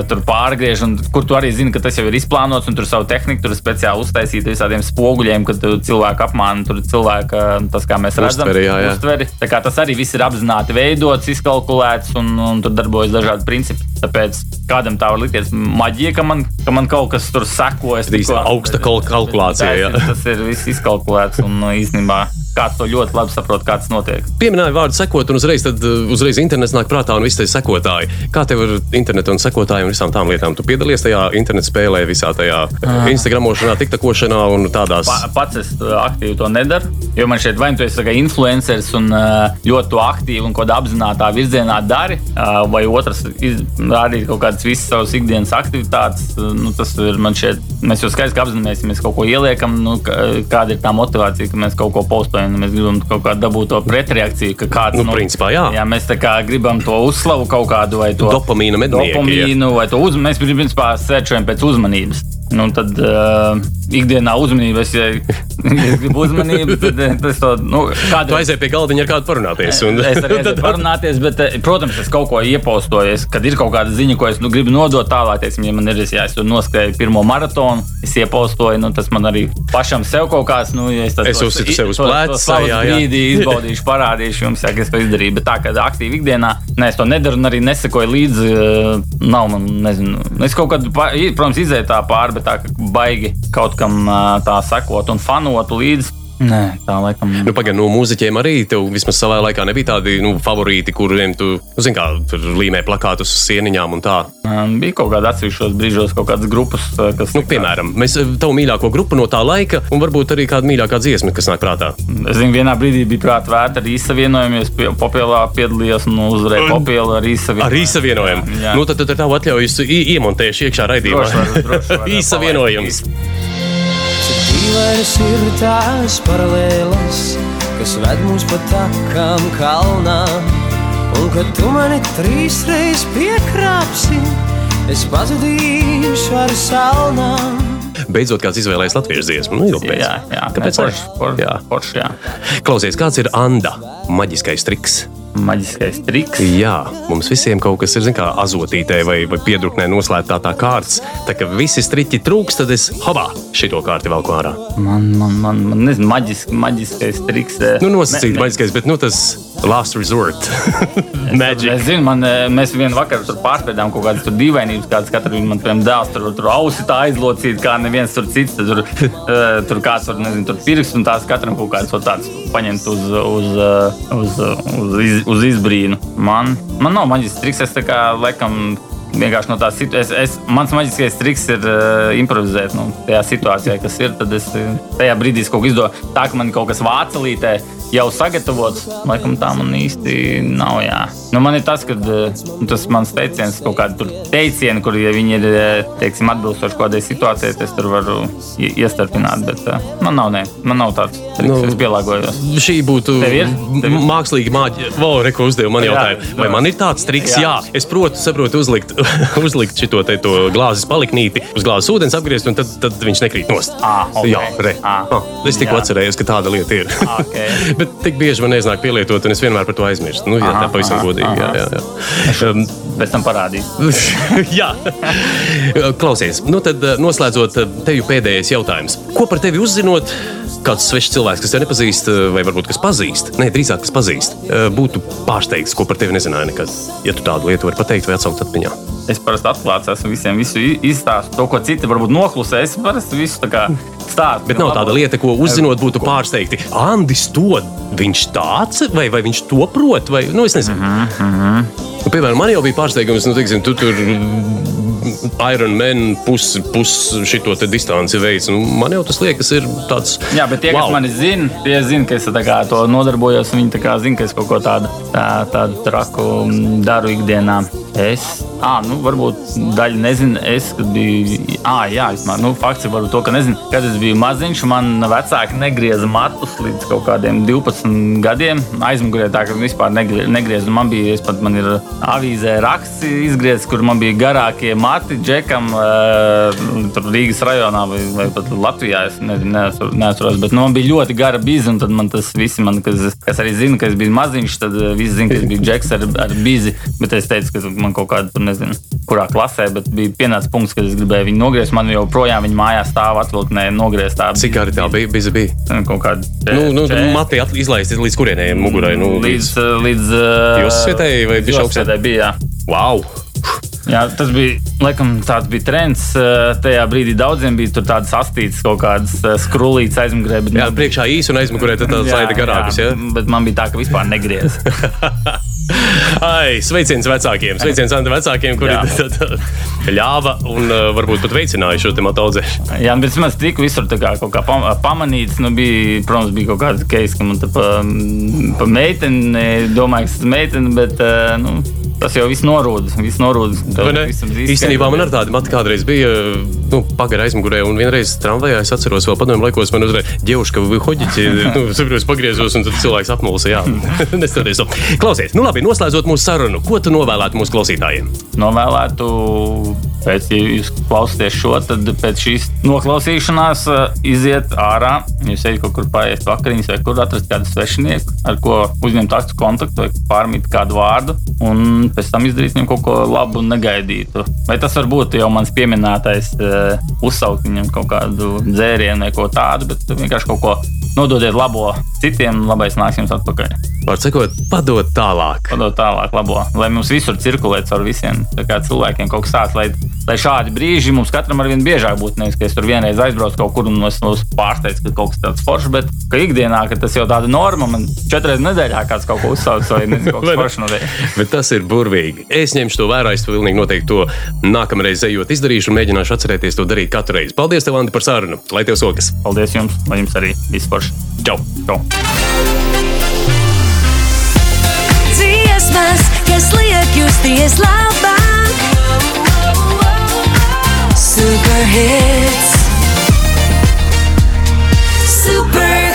tur pārgriež, un kur tu arī zini, ka tas jau ir izplānots, un tur savu tehniku tur speciāli uztaisīta visādiem spoguļiem, kad cilvēku apmāni, tur cilvēka, tas, kā mēs redzam, Uztveri, jā, jā. uztveri. Tas arī viss ir apzināti veidots, izkalkulēts un, un tur darbojas dažādi principi. Tāpēc kādam tā var likties maģija, ka man, ka man kaut kas tur sekojas. Drīz augsta kal- kalkulācija, jā. Tas ir viss izkalkulēts un nu, īstenībā kāds to ļoti labi saprot, kā tas notiek. Pieminēja vārdu sekot, un uzreiz, tad, uh, uzreiz internets nāk prātā un viss tie sekotāji. Kā tev ir interneta un sekotāji un visām tām lietām? Tu piedalies tajā interneta spēlē, visā tajā uh. Instagramošanā, tiktakošanā un tādās. Pa, pats es uh, aktīvi to nedaru. Jo man šeit vai nu tu esi influenceris un uh, ļoti aktīvi un kaut kādā apzināta virzienā dari, vai otrs iz- rādīt kaut kādas visas savas ikdienas aktivitātes. Uh, Nu, tas ir man šeit, mēs jau skaidrs ka apzināmies, ja mēs kaut ko ieliekam, nu, ka- kāda ir tā motivācija, ka mēs kaut ko postojam. Mēs gribam kaut kādu dabūt to pretreakciju, ka kāds Nu, principā, jā. jā, mēs kā gribam to uzslavu kaut kādu vai to Dopamīna mednieki, jā. Dopamīnu vai to uzmanību. Mēs principā sērčojam pēc uzmanības. Nu, tad uh, ikdienā uzmanība, es, ja, es gribu uzmanību, tad eh, tas to, nu, kādu aizēji pie galdiņa ar kādu parunāties. Un, Es arī esmu parunāties, bet, eh, protams, es kaut ko iepostoju. Es, kad ir kaut kāda ziņa, ko es nu, gribu nodot tālāk, teiksim, ja man ir, ja es tur noskrēju pirmo maratonu, es iepostoju, nu, tas man arī pašam sev kaut kāds, nu, ja es, Es to- uzsitu sev uz pleca, jā. brīdī izbaudīšu, parādīšu jums, ja es to izdarīju. Bet tā, kad aktīvi ikdienā, ne, es to nedaru arī nesekoju līdzi, eh, nav man, nezinu, es kaut i- protams, izēju tā pāri, bet tā, baigi kaut kam eh, tā sekot un fanotu līdzi. Nē, tā laikam. Nu, Pagaidām, no mūziķiem arī tev vismaz savā laikā nebija tādi nu, favorīti, kuriem tu, nu, zini, kā tur līmē plakātus uz sieniņām un tā. Bija kaut kāda atsevišķos brīžos, kaut kādas grupas, uh, kas. Nu, piemēram, mēs eh, tavu mīļāko grupu no tā laika, un varbūt arī kāda mīļākā dziesma, kas nāk prātā. Es zinu, vienā brīdī bija prātā vērta arī savienojumies, Popēlā piedalījos un uzvarēju Popēlu arī savienojumu. Arī savienojumu. Jā, jā. Nu, tad, tad ar tavu atļauju iemontēšu iekšā raidījumā. Droši droši var, Īsavienojums. Cik dīvainas ir tās paralēlas, kas ved mūs pa takām kalnā. Un kad tu mani trīs reizes piekrāpsi, es pazudīšu ar salnām. Beidzot, kāds izvēlējās latviešu dziesmu. Nu, ilgi pēc. Jā, jā. Kāpēc? Nē, forši, forši, Jā. forši, jā. Klausies, kāds ir Anda? Maģiskais triks. Maģiskais triks. Jā, mums visiem kaut kas ir, kā azotītē vai, vai piedruknē noslēgtā tā kārts. Tā kā visi striķi trūks, tad es hopā šito kārti vēl ārā. Man, man, man, man nezinu, maģisk, maģiskais triks. eh, Nu, nosacīt, ne- ne- maģiskais, bet nu, tas last resort. Magic. Es zinu, man, eh, mēs vienā vakarā tur pārspēdām kaut kādas dīvainības, kādas katru man piemēram, dēls tur, tur ausi tā aizlocīt, kā neviens tur cits. Tur, uh, tur kāds tur, nezinu, tur pirksts un tās katram kaut kāds tāds paņemt uz, uz, eh, uz, uz, iz, uz izbrīnu. Man, man nav maģisks triks, es tā kā laikam. Vienkārši no tās situācijas, mans maģiskais triks ir uh, improvizēt. Nu, tajā situācijā, kas ir, tad es tajā brīdī es kaut ko izdodu. Tā kā man kaut kas vācelītē jau sagatavots, laikam tā man īsti nav. Jā. Nu, man ir tas, ka uh, tas mans teiciens, kaut kāda teiciena, kur ja viņi ir eh, teiksim, atbilstoši kādai situācijai, tad es tur varu ie- iestarpināt. Bet uh, man nav, ne, man nav tāds triks, Nu, es pielāgojos. Šī būtu Tev ir? Tev ir? m- mākslīga māģija. Vau, reko uzdevu man jautājumu. Vai man ir tāds triks? Jā, Jā. es protu, saprotu, uzlikt, uzlikt šo glāzes paliknīti uz glāzes ūdens, apgriezt, un tad, tad viņš nekrīt nost. Ā, ok. Jā, re. Ā, Ah, es tikko atcerējos, ka tāda lieta ir. Ok. Bet tik bieži man neiznāk pielietot, un es vienmēr par to aizmirstu. Nu, jā, Aha, tā pavisam godīgi. Jā, jā, jā. Um, Pēc tam parādīs. Jā, klausies. Nu tad, eh, noslēdzot, eh, tev pēdējais jautājums. Ko par tevi uzzinot? Kāds svešs cilvēks, kas tevi nepazīst, eh, vai varbūt kas pazīst, nē, drīzāk kas pazīst, eh, būtu pārsteigts, ko par tevi nezināja nekad. Ja tu tādu lietu vari pateikt vai atsaukt atmiņā. Es parasti atklāts esmu visiem, visu izstāstu. To, ko citi varbūt noklusē, es parasti visu tā kā stāstu. Bet nav tāda lieta, ko uzzinot, būtu pārsteigti. Andis to viņš tāds, vai, vai viņš to prot, vai nu, es nezinu. Uh -huh. nu, piemēram, man jau bija pārsteigums, nu, teiksim, tu tur. Iron Man pusi pus šito distanci veids. Nu, man jau tas liekas, ir tāds. Jā, bet tie, wow. kas mani zina, tie zina, ka es to nodarbojos. Viņi zina, ka es kaut ko tādu, tā, tādu traku mm, daru ikdienā. Es, ah, nu, varbūt daļa nezina, es biju. Ah, jā, vismaz, nu, fakts ir varbūt to, ka nezinu, kad es biju maziņš, man vecāki negrieza matus līdz kaut kādiem 12 gadiem. Aizmugurē tā, ka vispār negrie- negrieza. Man bija, es pat man ir avīzē raksts izgriezts, kur man bija garākie mati džekam, tur Rīgas rajonā vai, vai pat Latvijā. Es nezinu, neatceros, bet nu, man bija ļoti gara bizi, un tad man tas visi, man, kas, kas arī zina, ka es biju maziņš, tad visi zina, ka es biju džeks ar, ar bizi. Bet es teicu, ka man kaut kāda, tur nezinu, kurā klasē, bet bija pienācis punkts, kad es gribēju viņu nogriezt. Man joprojām viņa mājās stāv atvilknē, nogriezt tā. Cik gari tā bija? Bija, bija. Kaut kāda. Nu, nu, čē- mati at- izlaisti līdz kurienei mugurai. Nu, līdz. eh, līdz uh, Josvietei vai bišķi augstāk? Josvietei bija. Jā. Wow! Jā, tas bija, laikam, tāds bija trends. eh, Tajā brīdī daudziem bija tādas astītas, kaut kādas eh, skrūlītes aizmugurē. bet Jā, man- priekšā īsi un aizmugurē tāds laida garākus. Ja? Bet man bija tā, ka vispār negriez. Ai, sveiciens vecākiem, sveiciens Anta vecākiem, kuri tad, tad ļāva un uh, varbūt pat veicināja šo te matu audzēšanu. Jā, bet es tiku visur tā kā, kaut kā pam- pamanīts. Nu, bija, protams, bija kaut kāda keisa, ka man tā pa, pa meiteni, domāju, ka tas ir meitene, bet eh, nu, tas jau viss norūda. Viss norūda. Vai? Īstenībā man ar tādu matu kādreiz bija nu, pagara aizmugurē, un vienreiz tramvajā es atceros, vēl padomju laikos, man uzreiz ģēvuši, ka vi hoģiķi, nu, saprotu, pagriezos, un tad cilvēks apmulsa, jā, nestoties to. Klausies, nu labi, noslēdzot mūsu sarunu, ko tu novēlētu mūsu klausītājiem? novēlētu, pēc, ja jūs klausāties šo, tad pēc šīs noklausīšanās uh, iziet ārā. Jūs ejat kaut kur paiet vakariņas, vai kur atrast kādu svešinieku, ar ko uzņemt aktu kontaktu, vai pārmīt kādu vārdu, un pēc tam izdarīt viņam kaut ko labu un negaidītu. Vai tas var būt jau mans pieminētais, uh, uzsaukt viņam kaut kādu dzērienu vai ko tādu, bet vienkārši kaut ko nododiet labo citiem, labais nāks jums atpakaļ. Var sakot, padot tālāk. Padod tālāk, labo, lai mums visur cirkulē caur visiem cilvēkiem kaut kas tāds, lai lai šādi brīži mums katram ar vien biežāk būtu. Nevis, ka es tur vienreiz aizbraucu kaut kur un es pārsteidzu, ka kaut kas tāds foršs, bet ka ikdienā, ka tas jau tāda norma, man četras nedēļā kāds kaut ko uzsauc vai nezinu, kaut kas foršs notiek. Bet tas ir burvīgi. Es ņemšu to vērā. Es pilnīgi noteikti to nākamreiz ejot izdarīšu un mēģināšu atcerēties to darīt katru reizi. Paldies, tev, Andi, par sarunu. Lai tev sokas! Paldies jums, lai jums arī viss foršs. Čau! Čau! Dziesmas, kas liek justies labāk. Super hits. Super